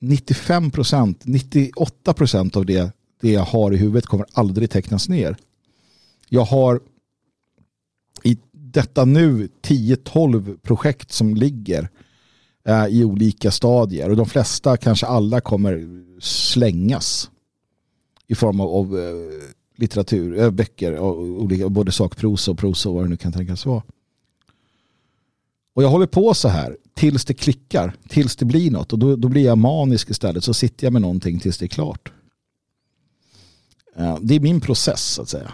95 procent, 98 procent av det, det jag har i huvudet kommer aldrig tecknas ner. Jag har i detta nu 10-12 projekt som ligger Eh, i olika stadier och de flesta, kanske alla, kommer slängas i form av, av eh, litteratur, eh, böcker, böcker, olika, både sakprosa och prosa och vad det nu kan tänkas vara. Och jag håller på så här tills det klickar, tills det blir något. Och då, då blir jag manisk istället. Så sitter jag med någonting tills det är klart. Det är min process så att säga.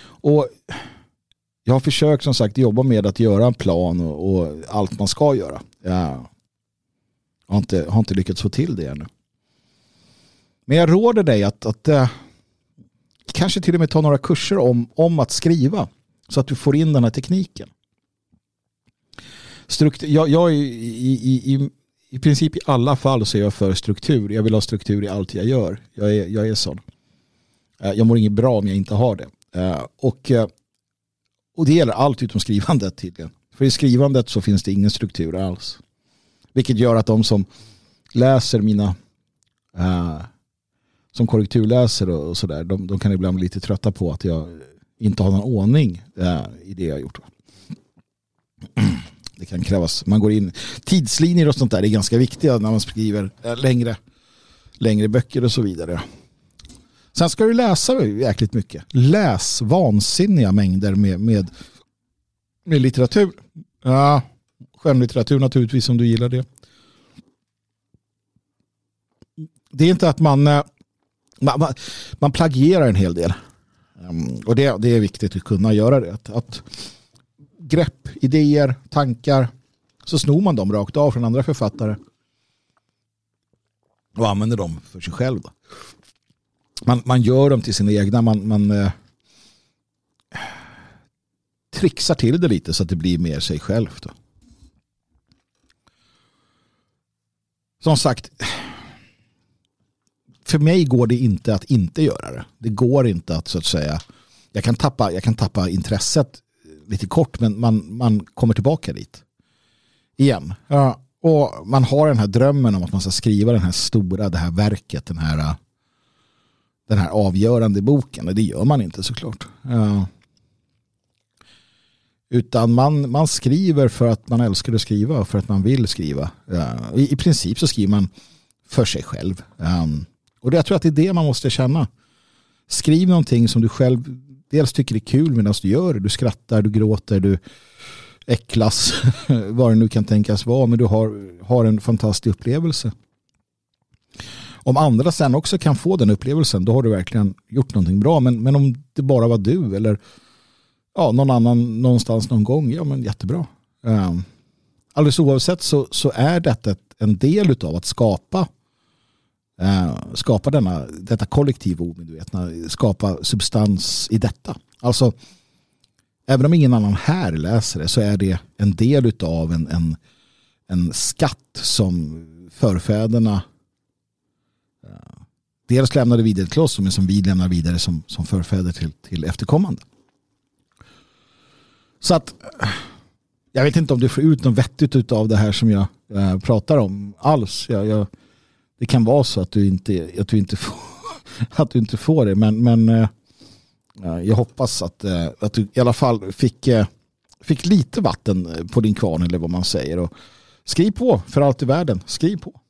Och jag har försökt som sagt jobba med att göra en plan och, och allt man ska göra. Jag har inte, har inte lyckats få till det ännu. Men jag råder dig att, att äh, kanske till och med ta några kurser om, om att skriva så att du får in den här tekniken. Struktur, jag, jag i, i, i, i princip i alla fall så är jag för struktur. Jag vill ha struktur i allt jag gör. Jag är, jag är sån. Eh, jag mår inget bra om jag inte har det. Eh, och, och det gäller allt utom skrivandet tydligen. För i skrivandet så finns det ingen struktur alls. Vilket gör att de som läser mina eh, som korrekturläser och sådär, de, de kan ibland bli lite trötta på att jag inte har någon ordning äh, i det jag har gjort. Det kan krävas, man går in, tidslinjer och sånt där är ganska viktiga när man skriver äh, längre, längre böcker och så vidare. Sen ska du läsa jäkligt mycket. Läs vansinniga mängder med, med, med litteratur. Ja, skönlitteratur naturligtvis om du gillar det. Det är inte att man eh, man, man, plagierar en hel del. Mm, och det, det är viktigt att kunna göra det. Att, att grepp, idéer, tankar så snor man dem rakt av från andra författare och använder dem för sig själv. Man, man gör dem till sina egna. Man, man eh, trixar till det lite så att det blir mer sig själv. Då. Som sagt, för mig går det inte att inte göra det. Det går inte att så att säga, jag kan tappa, jag kan tappa intresset lite kort men man, man kommer tillbaka dit. Igen. Ja, och man har den här drömmen om att man ska skriva den här stora, det här verket, den här, den här avgörande boken. Och det gör man inte såklart. Ja. Utan man, man skriver för att man älskar att skriva och för att man vill skriva. Ja. I, I princip så skriver man för sig själv. Um, och jag tror att det är det man måste känna. Skriv någonting som du själv dels tycker är kul medan du gör det. Du skrattar, du gråter, du äcklas, (laughs) vad det nu kan tänkas vara. Men du har, har en fantastisk upplevelse. Om andra sen också kan få den upplevelsen då har du verkligen gjort någonting bra. Men, men om det bara var du eller ja, någon annan någonstans någon gång, ja men jättebra. Um, alldeles oavsett så, så är detta en del av att skapa uh, skapa denna, detta kollektiva omedvetna, skapa substans i detta. Alltså, även om ingen annan här läser det så är det en del av en, en, en skatt som förfäderna dels lämnade vidare till oss men som vi lämnar vidare som, som förfäder till, till efterkommande. Så att jag vet inte om du får ut något vettigt av det här som jag äh, pratar om alls. Jag, jag, det kan vara så att du inte, att du inte, får, (laughs) att du inte får det. Men, men äh, jag hoppas att, äh, att du i alla fall fick, fick lite vatten på din kvarn eller vad man säger. Och skriv på för allt i världen. Skriv på.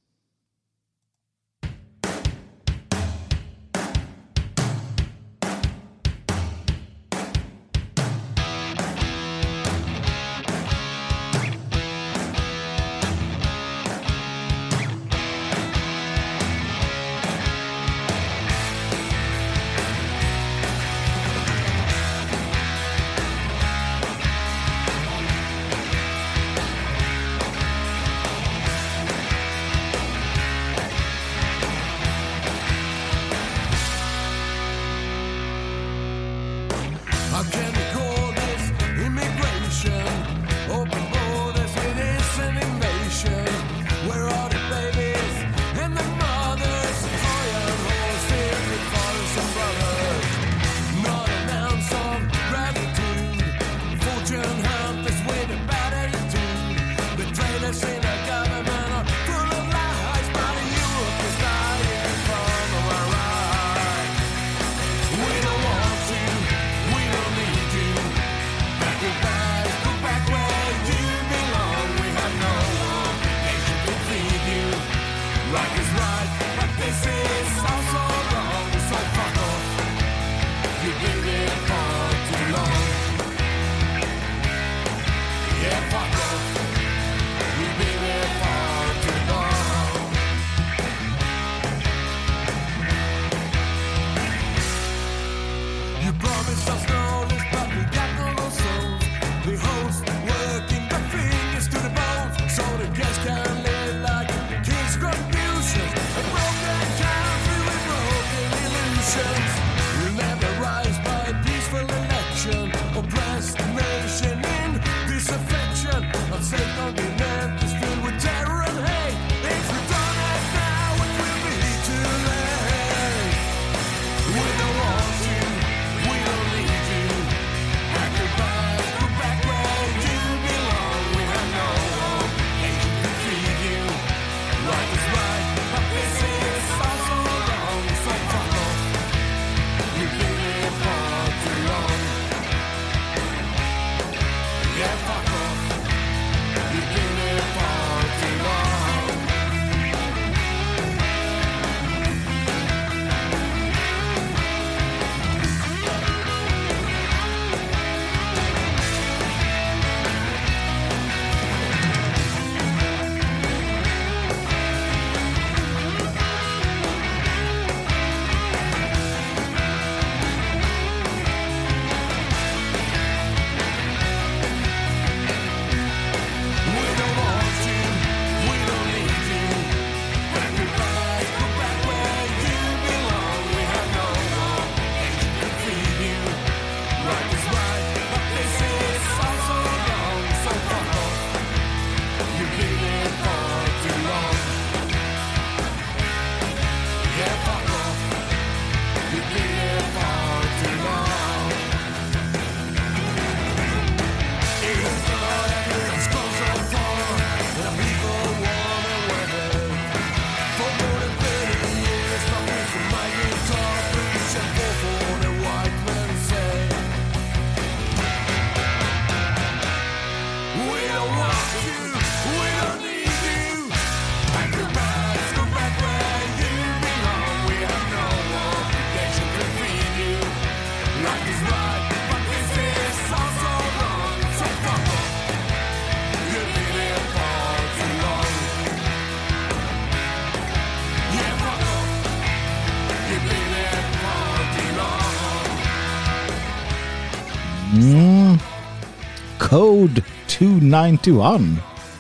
Code 291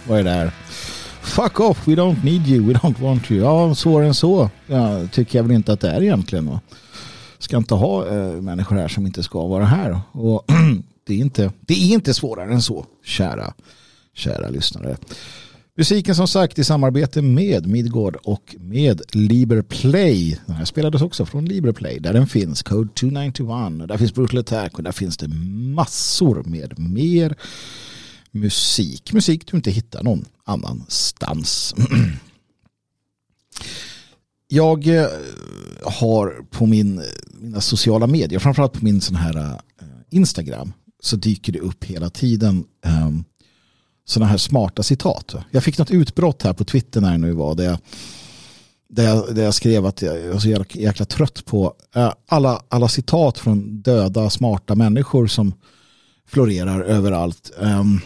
Vad är det där? Fuck off, we don't need you, we don't want you. Ja, svårare än så ja, tycker jag väl inte att det är egentligen. Va? Ska inte ha äh, människor här som inte ska vara här. Och (clears throat) det, är inte, det är inte svårare än så, kära, kära lyssnare. Musiken som sagt i samarbete med Midgård och med Liberplay. Den här spelades också från Liberplay där den finns, Code 291. Där finns Brutal Attack och där finns det massor med mer musik. Musik du inte hittar någon annanstans. (clears throat) Jag eh, har på min, mina sociala medier, framförallt på min sån här eh, Instagram, så dyker det upp hela tiden ehm, sådana här smarta citat. Jag fick något utbrott här på Twitter när det nu var. Där jag, där jag, där jag skrev att jag är så jäkla, jäkla trött på eh, alla, alla citat från döda smarta människor som florerar överallt. Um,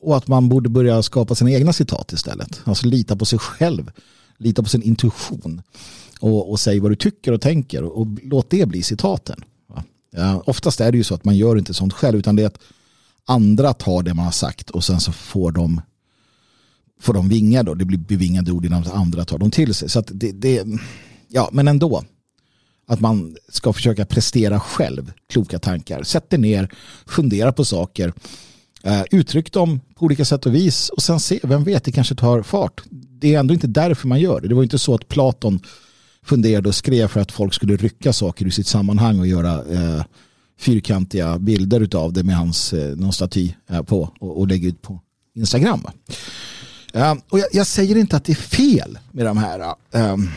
och att man borde börja skapa sina egna citat istället. Alltså lita på sig själv. Lita på sin intuition. Och, och säg vad du tycker och tänker. Och, och låt det bli citaten. Ja, oftast är det ju så att man gör inte sånt själv. Utan det är att andra tar det man har sagt. Och sen så får de får de vingar då. Det blir bevingade ord innan andra tar dem till sig. Så att det, det, ja men ändå. Att man ska försöka prestera själv kloka tankar. Sätt dig ner, fundera på saker Uh, uttryck dem på olika sätt och vis och sen se, vem vet, det kanske tar fart. Det är ändå inte därför man gör det. Det var inte så att Platon funderade och skrev för att folk skulle rycka saker ur sitt sammanhang och göra uh, fyrkantiga bilder av det med hans eh, någon staty på och, och, ut på Instagram. Ehm, och jag, jag, säger inte att det är fel med de här ehm,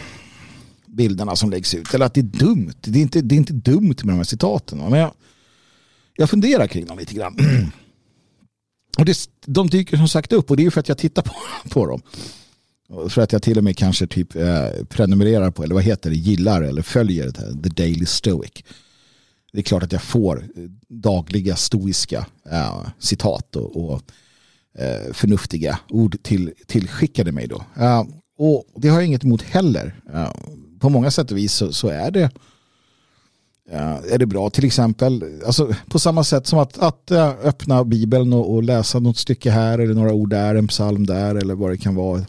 bilderna som läggs ut eller att det är dumt. Det är inte, det är inte dumt med de här citaten. Men jag, jag funderar kring dem lite grann. (clears throat) Och det, de dyker som sagt upp och det är för att jag tittar på, (laughs) på dem. För att jag till och med kanske typ eh, prenumererar på, eller vad heter det, gillar eller följer The Daily Stoic. Det är klart att jag får eh, dagliga stoiska eh, citat och, och eh, förnuftiga ord till, tillskickade mig då. Eh, och det har jag inget emot heller. Eh, på många sätt och vis så, så är det eh, är det bra till exempel, alltså, på samma sätt som att, att eh, öppna bibeln och, och, läsa något stycke här eller några ord där, en psalm där eller vad det kan vara.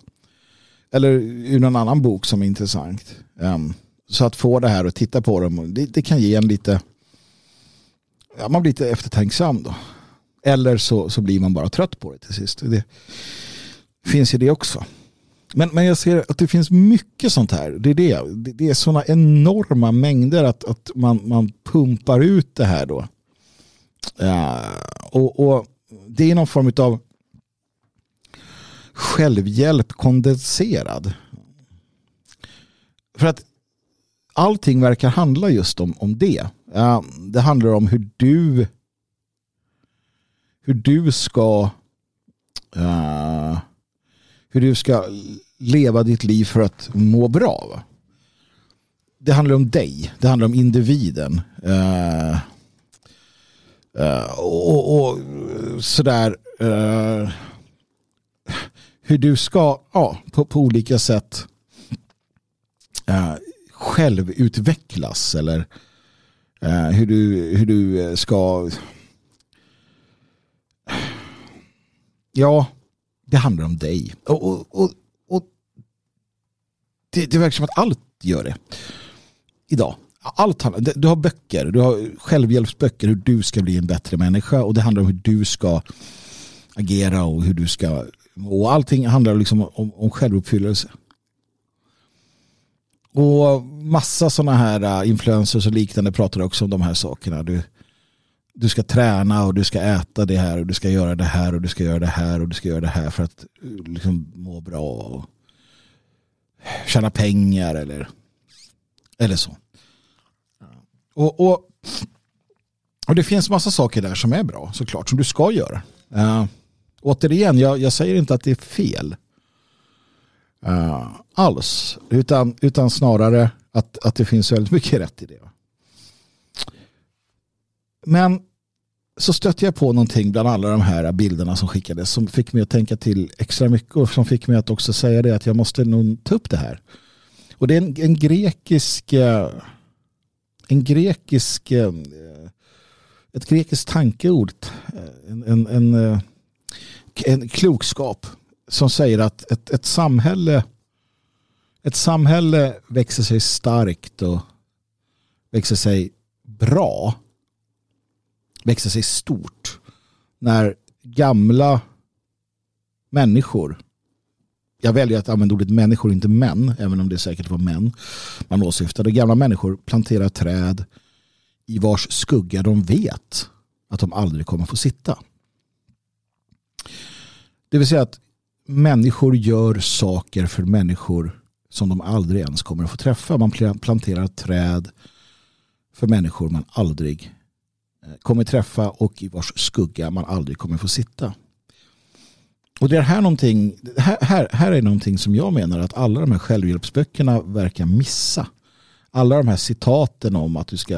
Eller ur någon annan bok som är intressant. Um, så att få det här och titta på dem, det, det, kan ge en lite, ja, man blir lite eftertänksam då. Eller så, så blir man bara trött på det till sist. Det finns ju det också. Men, men jag ser att det finns mycket sånt här. Det är, det. Det är sådana enorma mängder att, att man, man pumpar ut det här då. Uh, och, och, det är någon form av självhjälp kondenserad. För att allting verkar handla just om, om det. Det handlar om hur du hur du ska uh, hur du ska leva ditt liv för att må bra. Va? Det handlar om dig. Det handlar om individen. Uh, uh, och, och, sådär. Eh, hur du ska ja, på, på olika sätt självutvecklas eller Eh, hur, du, hur du eh, ska ja, det handlar om dig. Och, och, och, och det, det verkar som att allt gör det. Idag. Allt handlar, du har böcker, du har självhjälpsböcker hur du ska bli en bättre människa och det handlar om hur du ska agera och hur du ska och allting handlar liksom om, om självuppfyllelse. Och massa sådana här äh, influencers och liknande pratar också om de här sakerna. Du, du ska träna och du ska äta det här och du ska göra det här och du ska göra det här och du ska göra det här för att äh, liksom må bra och tjäna pengar eller, eller så. Och, och, och det finns massa saker där som är bra såklart som du ska göra. Uh, återigen, jag, jag säger inte att det är fel. Uh, alls. Utan, utan snarare att, att det finns väldigt mycket rätt i det. Men så stötte jag på någonting bland alla de här bilderna som skickades som fick mig att tänka till extra mycket och som fick mig att också säga det att jag måste nog ta upp det här. Och det är en, en grekisk eh, en grekisk eh, ett grekiskt tankeord, en, en, en, en klokskap som säger att ett, ett, samhälle ett samhälle växer sig starkt och växer sig bra växer sig stort när gamla människor jag väljer att använda ordet människor, inte män, även om det säkert var män man åsyftade. Gamla människor planterar träd i vars skugga de vet att de aldrig kommer få sitta. Det vill säga att människor gör saker för människor som de aldrig ens kommer att få träffa. Man planterar träd för människor man aldrig eh, kommer träffa och i vars skugga man aldrig kommer få sitta. Och det är här, någonting, här, här, här är någonting som jag menar att alla de här självhjälpsböckerna verkar missa. Alla de här citaten om att du ska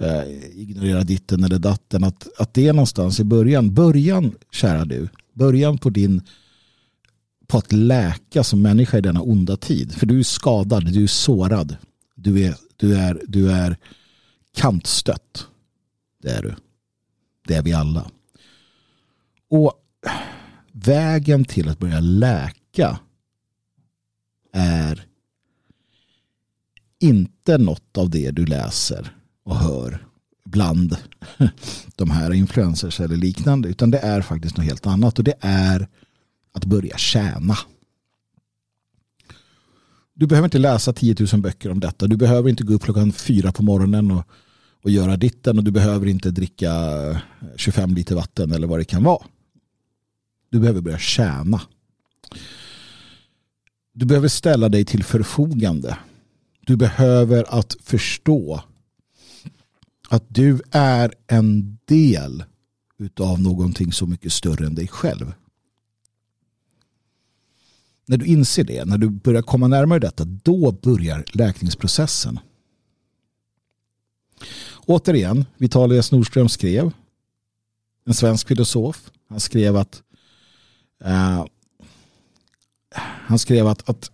eh, ignorera ditten eller datten. Att, att det är någonstans i början. Början, kära du. Början på din på att läka som människa i denna onda tid. För du är skadad, du är sårad. Du är, du är, du är kantstött. Det är du. Det är vi alla. Och vägen till att börja läka är inte något av det du läser och hör bland (laughs) de här influencers eller liknande utan det är faktiskt något helt annat och det är att börja tjäna. Du behöver inte läsa 10 000 böcker om detta. Du behöver inte gå upp klockan fyra på morgonen och, och göra ditten och du behöver inte dricka 25 liter vatten eller vad det kan vara. Du behöver börja tjäna. Du behöver ställa dig till förfogande. Du behöver att förstå att du är en del utav någonting så mycket större än dig själv. När du inser det, när du börjar komma närmare detta, då börjar läkningsprocessen. Återigen, Vitalias Nordström skrev, en svensk filosof, han skrev att Uh, han skrev att, att,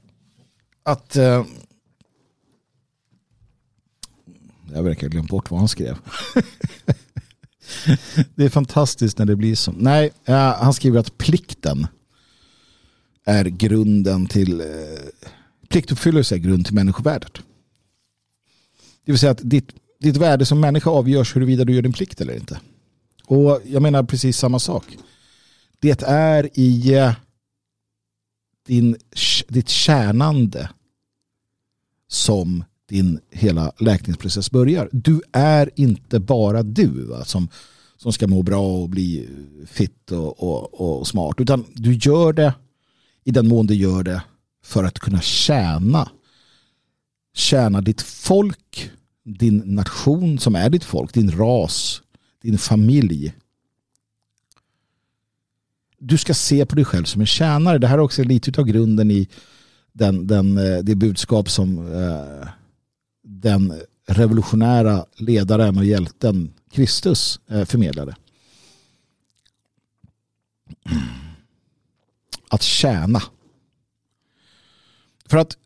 att uh, jag verkar glömt bort vad han skrev. (laughs) det är fantastiskt när det blir så. Nej, uh, han skriver att plikten är grunden till eh, pliktuppfyllelse är grund till människovärdet. Det vill säga att ditt, ditt värde som människa avgörs huruvida du gör din plikt eller inte. Och jag menar precis samma sak. Det är i eh, din, ditt tjänande som din hela läkningsprocess börjar. Du är inte bara du va, som, som ska må bra och bli eh, fit och, och, och smart. Utan du gör det i den mån du gör det för att kunna tjäna. Tjäna ditt folk, din nation som är ditt folk, din ras, din familj du ska se på dig själv som en tjänare. Det här är också lite av grunden i den, den, eh, det budskap som eh, den revolutionära ledaren och hjälten Kristus eh, förmedlade. Att tjäna. För att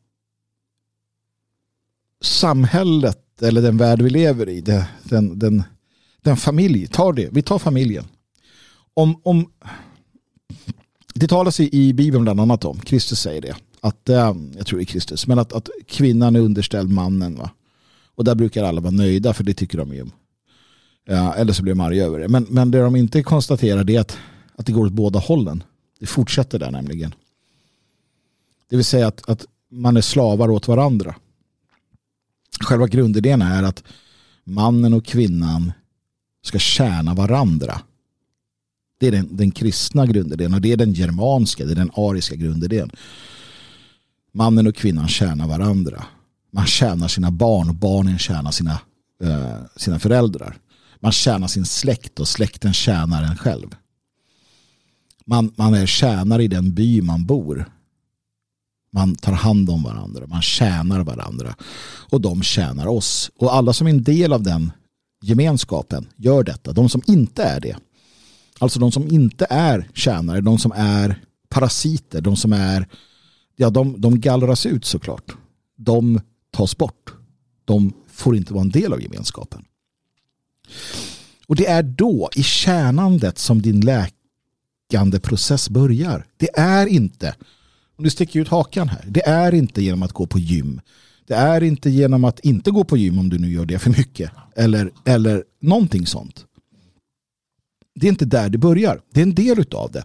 samhället eller den värld vi lever i, den, den, den familj, tar det, vi tar familjen. Om, om det talas i Bibeln bland annat om, Kristus säger det, att, eh, jag tror det är Kristus, men att, att kvinnan är underställd mannen. Va? Och där brukar alla vara nöjda för det tycker de ju. Ja, eller så blir de arga över det. Men, men det de inte konstaterar är att, att det går åt båda hållen. Det fortsätter där nämligen. Det vill säga att, att man är slavar åt varandra. Själva grundidén är att mannen och kvinnan ska tjäna varandra. Det är den, den kristna grundidén och det är den germanska, det är den ariska grundidén. Mannen och kvinnan tjänar varandra. Man tjänar sina barn och barnen tjänar sina, eh, sina föräldrar. Man tjänar sin släkt och släkten tjänar en själv. Man, man är tjänare i den by man bor. Man tar hand om varandra, man tjänar varandra och de tjänar oss. Och alla som är en del av den gemenskapen gör detta. De som inte är det, Alltså de som inte är tjänare, de som är parasiter, de som är, ja de, de gallras ut såklart. De tas bort. De får inte vara en del av gemenskapen. Och det är då i tjänandet som din läkare process börjar. Det är inte, om du sticker ut hakan här, det är inte genom att gå på gym. Det är inte genom att inte gå på gym om du nu gör det för mycket. Eller, eller någonting sånt. Det är inte där det börjar. Det är en del av det.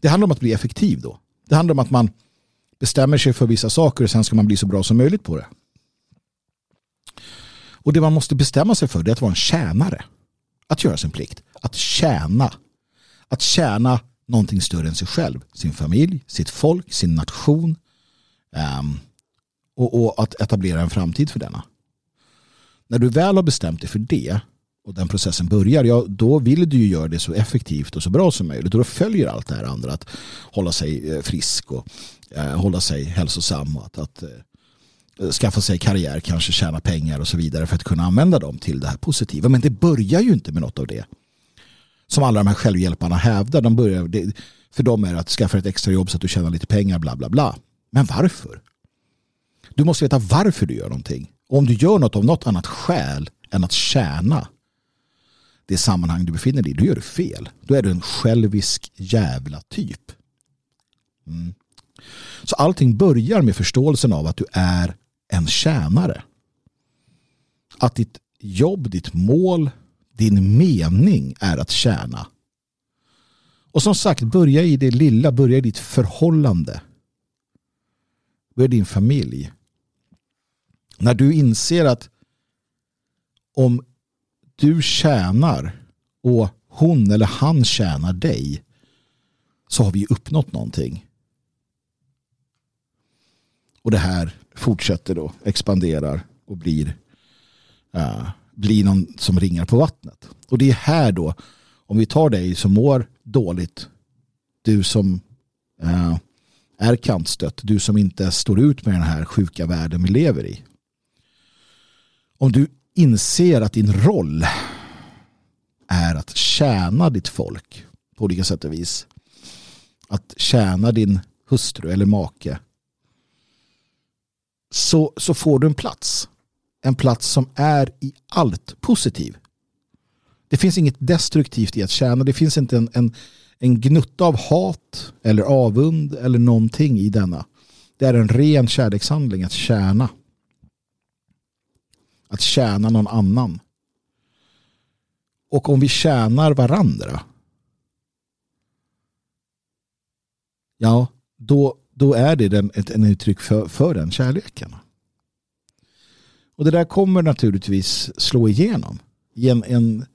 Det handlar om att bli effektiv då. Det handlar om att man bestämmer sig för vissa saker och sen ska man bli så bra som möjligt på det. Och det man måste bestämma sig för det är att vara en tjänare. Att göra sin plikt. Att tjäna. Att tjäna någonting större än sig själv. Sin familj, sitt folk, sin nation. Um, och, och, att etablera en framtid för denna. När du väl har bestämt dig för det och den processen börjar, ja, då vill du ju göra det så effektivt och så bra som möjligt. Och då följer allt det här andra. Att hålla sig eh, frisk och eh, hålla sig hälsosam och att, att eh, skaffa sig karriär, kanske tjäna pengar och så vidare för att kunna använda dem till det här positiva. Men det börjar ju inte med något av det. Som alla de här självhjälparna hävdar. De börjar, det, för dem är det att skaffa ett extra jobb så att du tjänar lite pengar, bla bla bla. Men varför? Du måste veta varför du gör någonting. Och om du gör något av något annat skäl än att tjäna det sammanhang du befinner dig i, då gör du fel. Då är du en självisk jävla typ. Mm. Så allting börjar med förståelsen av att du är en tjänare. Att ditt jobb, ditt mål, din mening är att tjäna. Och som sagt, börja i det lilla, börja i ditt förhållande. Börja i din familj. När du inser att om du tjänar och hon eller han tjänar dig så har vi uppnått någonting. Och det här fortsätter då, expanderar och blir, uh, bli någon som ringar på vattnet. Och det är här då, om vi tar dig som mår dåligt, du som eh, är kantstött, du som inte står ut med den här sjuka världen vi lever i. Om du inser att din roll är att tjäna ditt folk på olika sätt och vis. Att tjäna din hustru eller make. Så, så får du en plats. En plats som är i allt positiv. Det finns inget destruktivt i att tjäna. Det finns inte en, en, en gnutta av hat eller avund eller någonting i denna. Det är en ren kärlekshandling att tjäna att tjäna någon annan. Och om vi tjänar varandra ja, då, då är det den, ett, en uttryck för, för den kärleken. Och det där kommer naturligtvis slå igenom i en, en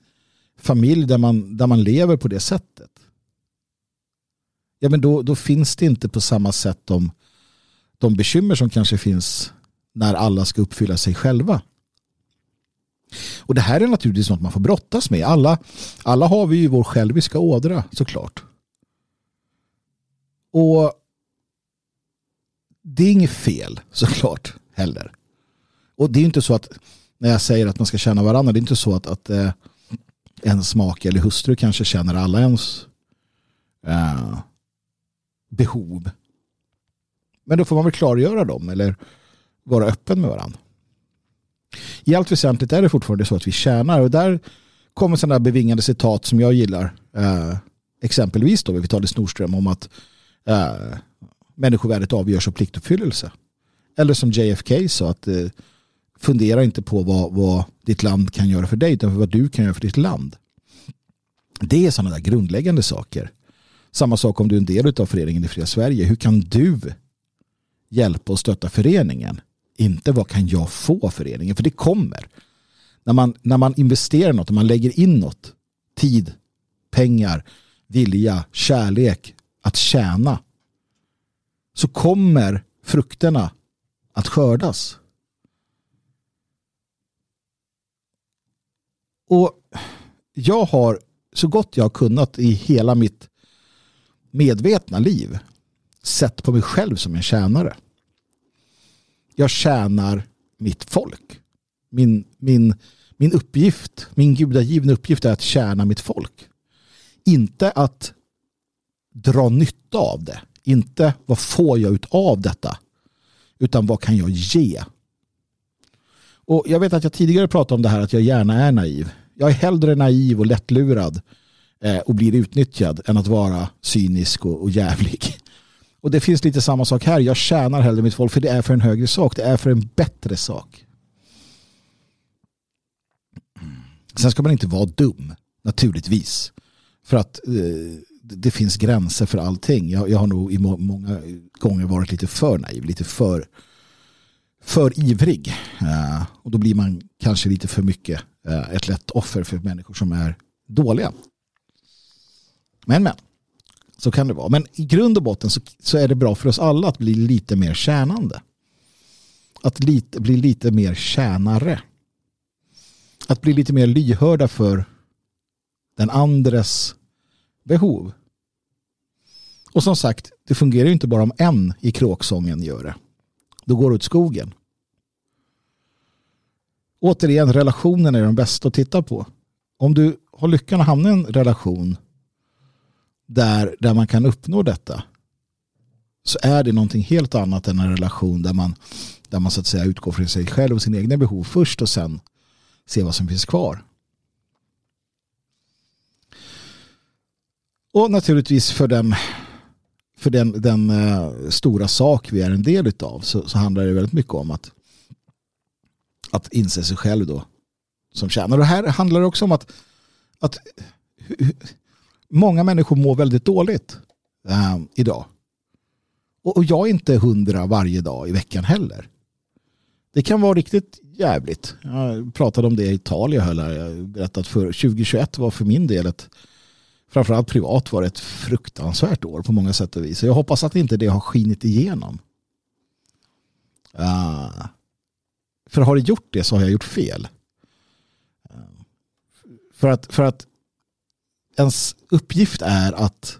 familj där man, där man lever på det sättet. Ja, men då, då finns det inte på samma sätt de, de bekymmer som kanske finns när alla ska uppfylla sig själva. Och det här är naturligtvis något man får brottas med. Alla, alla har vi ju vår själviska ådra såklart. Och det är inget fel såklart heller. Och det är inte så att när jag säger att man ska känna varandra, det är inte så att, att eh, ens make eller hustru kanske känner alla ens eh, behov. Men då får man väl klargöra dem eller vara öppen med varandra i allt väsentligt är det fortfarande så att vi tjänar och där kommer sådana bevingade citat som jag gillar. Eh, exempelvis då, vi tar det Snorström om att eh, människovärdet avgörs av pliktuppfyllelse. Eller som JFK sa att eh, fundera inte på vad, vad ditt land kan göra för dig utan för vad du kan göra för ditt land. Det är sådana där grundläggande saker. Samma sak om du är en del av föreningen i Fria Sverige. Hur kan du hjälpa och stötta föreningen? Inte vad kan jag få av föreningen? För det kommer. När man, när man investerar något, när man lägger in något, tid, pengar, vilja, kärlek, att tjäna, så kommer frukterna att skördas. Och jag har så gott jag har kunnat i hela mitt medvetna liv sett på mig själv som en tjänare jag tjänar mitt folk. Min, min, min uppgift, min gudagivna uppgift är att tjäna mitt folk. Inte att dra nytta av det. Inte vad får jag ut av detta. Utan vad kan jag ge? Och Jag vet att jag tidigare pratade om det här att jag gärna är naiv. Jag är hellre naiv och lättlurad eh, och blir utnyttjad än att vara cynisk och, och jävlig. (laughs) Och det finns lite samma sak här. Jag tjänar hellre mitt folk för det är för en högre sak. Det är för en bättre sak. Sen ska man inte vara dum, naturligtvis. För att eh, det finns gränser för allting. Jag, jag har nog i må många gånger varit lite för naiv, lite för, för ivrig. Eh, och då blir man kanske lite för mycket eh, ett lätt offer för människor som är dåliga. Men men, så kan det vara. Men i grund och botten så, så är det bra för oss alla att bli lite mer tjänande. Att lite, bli lite mer tjänare. Att bli lite mer lyhörda för den andres behov. Och som sagt, det fungerar ju inte bara om en i kråksången gör det. Då går det åt skogen. Återigen, relationen är den bästa att titta på. Om du har lyckan att hamna i en relation där, där man kan uppnå detta så är det någonting helt annat än en relation där man, där man så att säga utgår från sig själv och sina egna behov först och sen ser vad som finns kvar. Och naturligtvis för den, för den, den eh, stora sak vi är en del av så, så, handlar det väldigt mycket om att, att inse sig själv då som tjänar. Och här handlar det också om att, att många människor mår väldigt dåligt uh, idag. Och, och jag är inte hundra varje dag i veckan heller. Det kan vara riktigt jävligt. Jag pratade om det i tal jag höll här. Jag berättat att för 2021 var för min del ett framförallt privat var det ett fruktansvärt år på många sätt och vis. Jag hoppas att inte det har skinit igenom. Uh, för har det gjort det så har jag gjort fel. För, att, för att ens uppgift är att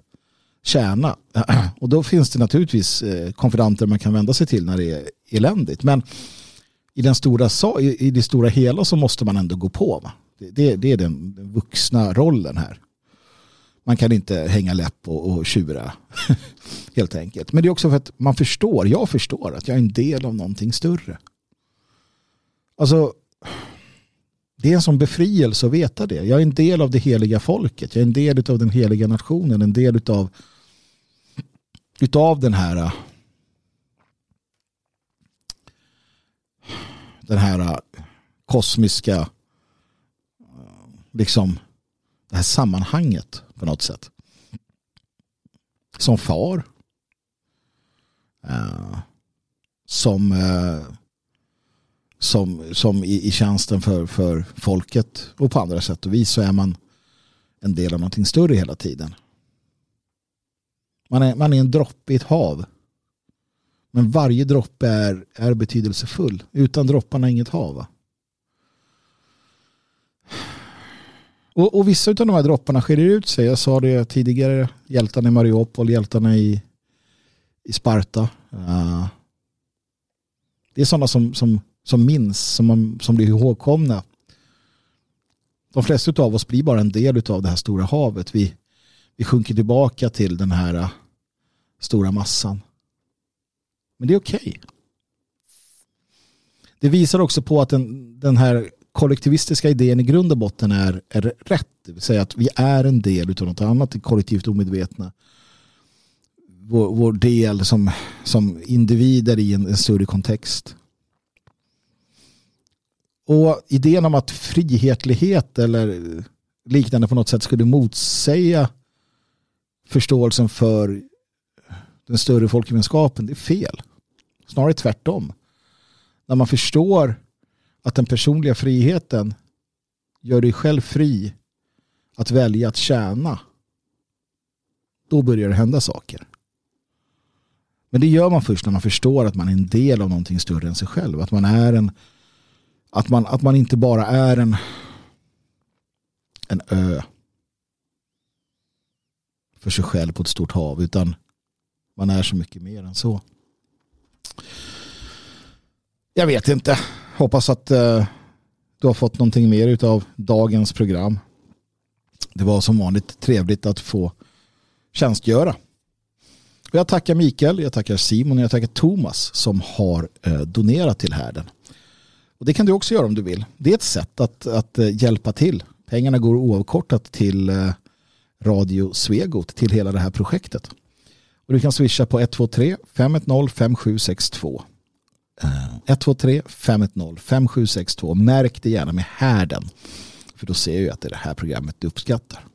tjäna. Och då finns det naturligtvis eh, konfidenter man kan vända sig till när det är eländigt. Men i, den stora, i det stora hela så måste man ändå gå på. Va? Det, det, det är den vuxna rollen här. Man kan inte hänga läpp och, och tjura. (laughs) Helt enkelt. Men det är också för att man förstår, jag förstår att jag är en del av någonting större. Alltså, det är en sån befrielse att veta det. Jag är en del av det heliga folket. Jag är en del av den heliga nationen. En del av utav den här den här kosmiska liksom det här sammanhanget på något sätt. Som far. Eh, som eh, som, som i, i tjänsten för, för folket och på andra sätt och vis så är man en del av någonting större hela tiden. Man är, man är en droppe i ett hav. Men varje droppe är, är betydelsefull. Utan dropparna inget hav. Och, och vissa av de här dropparna skiljer ut sig. Jag sa det tidigare. Hjältarna i Mariupol, hjältarna i, i Sparta. Uh, det är sådana som, som, som minns, som, som blir ihågkomna. De flesta av oss blir bara en del av det här stora havet. Vi, vi sjunker tillbaka till den här äh, stora massan. Men det är okej. Okay. Det visar också på att den, den här kollektivistiska idén i grund och botten är, är rätt. Det vill säga att vi är en del av något annat, det kollektivt omedvetna. Vår, vår del som, som individer i en, en större kontext. Och idén om att frihetlighet eller liknande på något sätt skulle motsäga förståelsen för den större folkgemenskapen, det är fel. Snarare tvärtom. När man förstår att den personliga friheten gör dig själv fri att välja att tjäna. Då börjar det hända saker. Men det gör man först när man förstår att man är en del av någonting större än sig själv. Att man är en att man, att man inte bara är en en ö för sig själv på ett stort hav utan man är så mycket mer än så. Jag vet inte. Hoppas att eh, du har fått någonting mer av dagens program. Det var som vanligt trevligt att få tjänstgöra. Jag tackar Mikael, jag tackar Simon och jag tackar Thomas som har eh, donerat till härden. Och det kan du också göra om du vill. Det är ett sätt att, att eh, hjälpa till Pengarna går oavkortat till eh, Radio Svegot, till hela det här projektet. Och du kan swisha på 123 510 5762. 123 510 5762. Märk det gärna med härden. För då ser jag att det är det här programmet du uppskattar.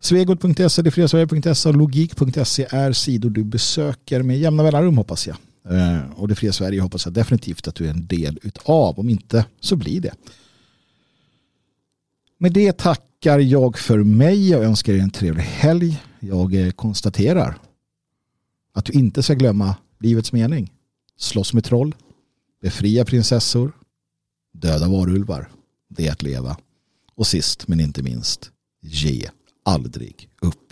Svegot.se, detfriasverige.se och logik.se är sidor du besöker med jämna mellanrum hoppas jag. Eh, och det fria Sverige hoppas jag definitivt att du är en del utav. Om inte så blir det. Med det tackar jag för mig och önskar er en trevlig helg. Jag eh, konstaterar att du inte ska glömma livets mening. Slåss med troll, befria prinsessor, döda varulvar. Det är att leva. Och sist men inte minst, ge aldrig upp.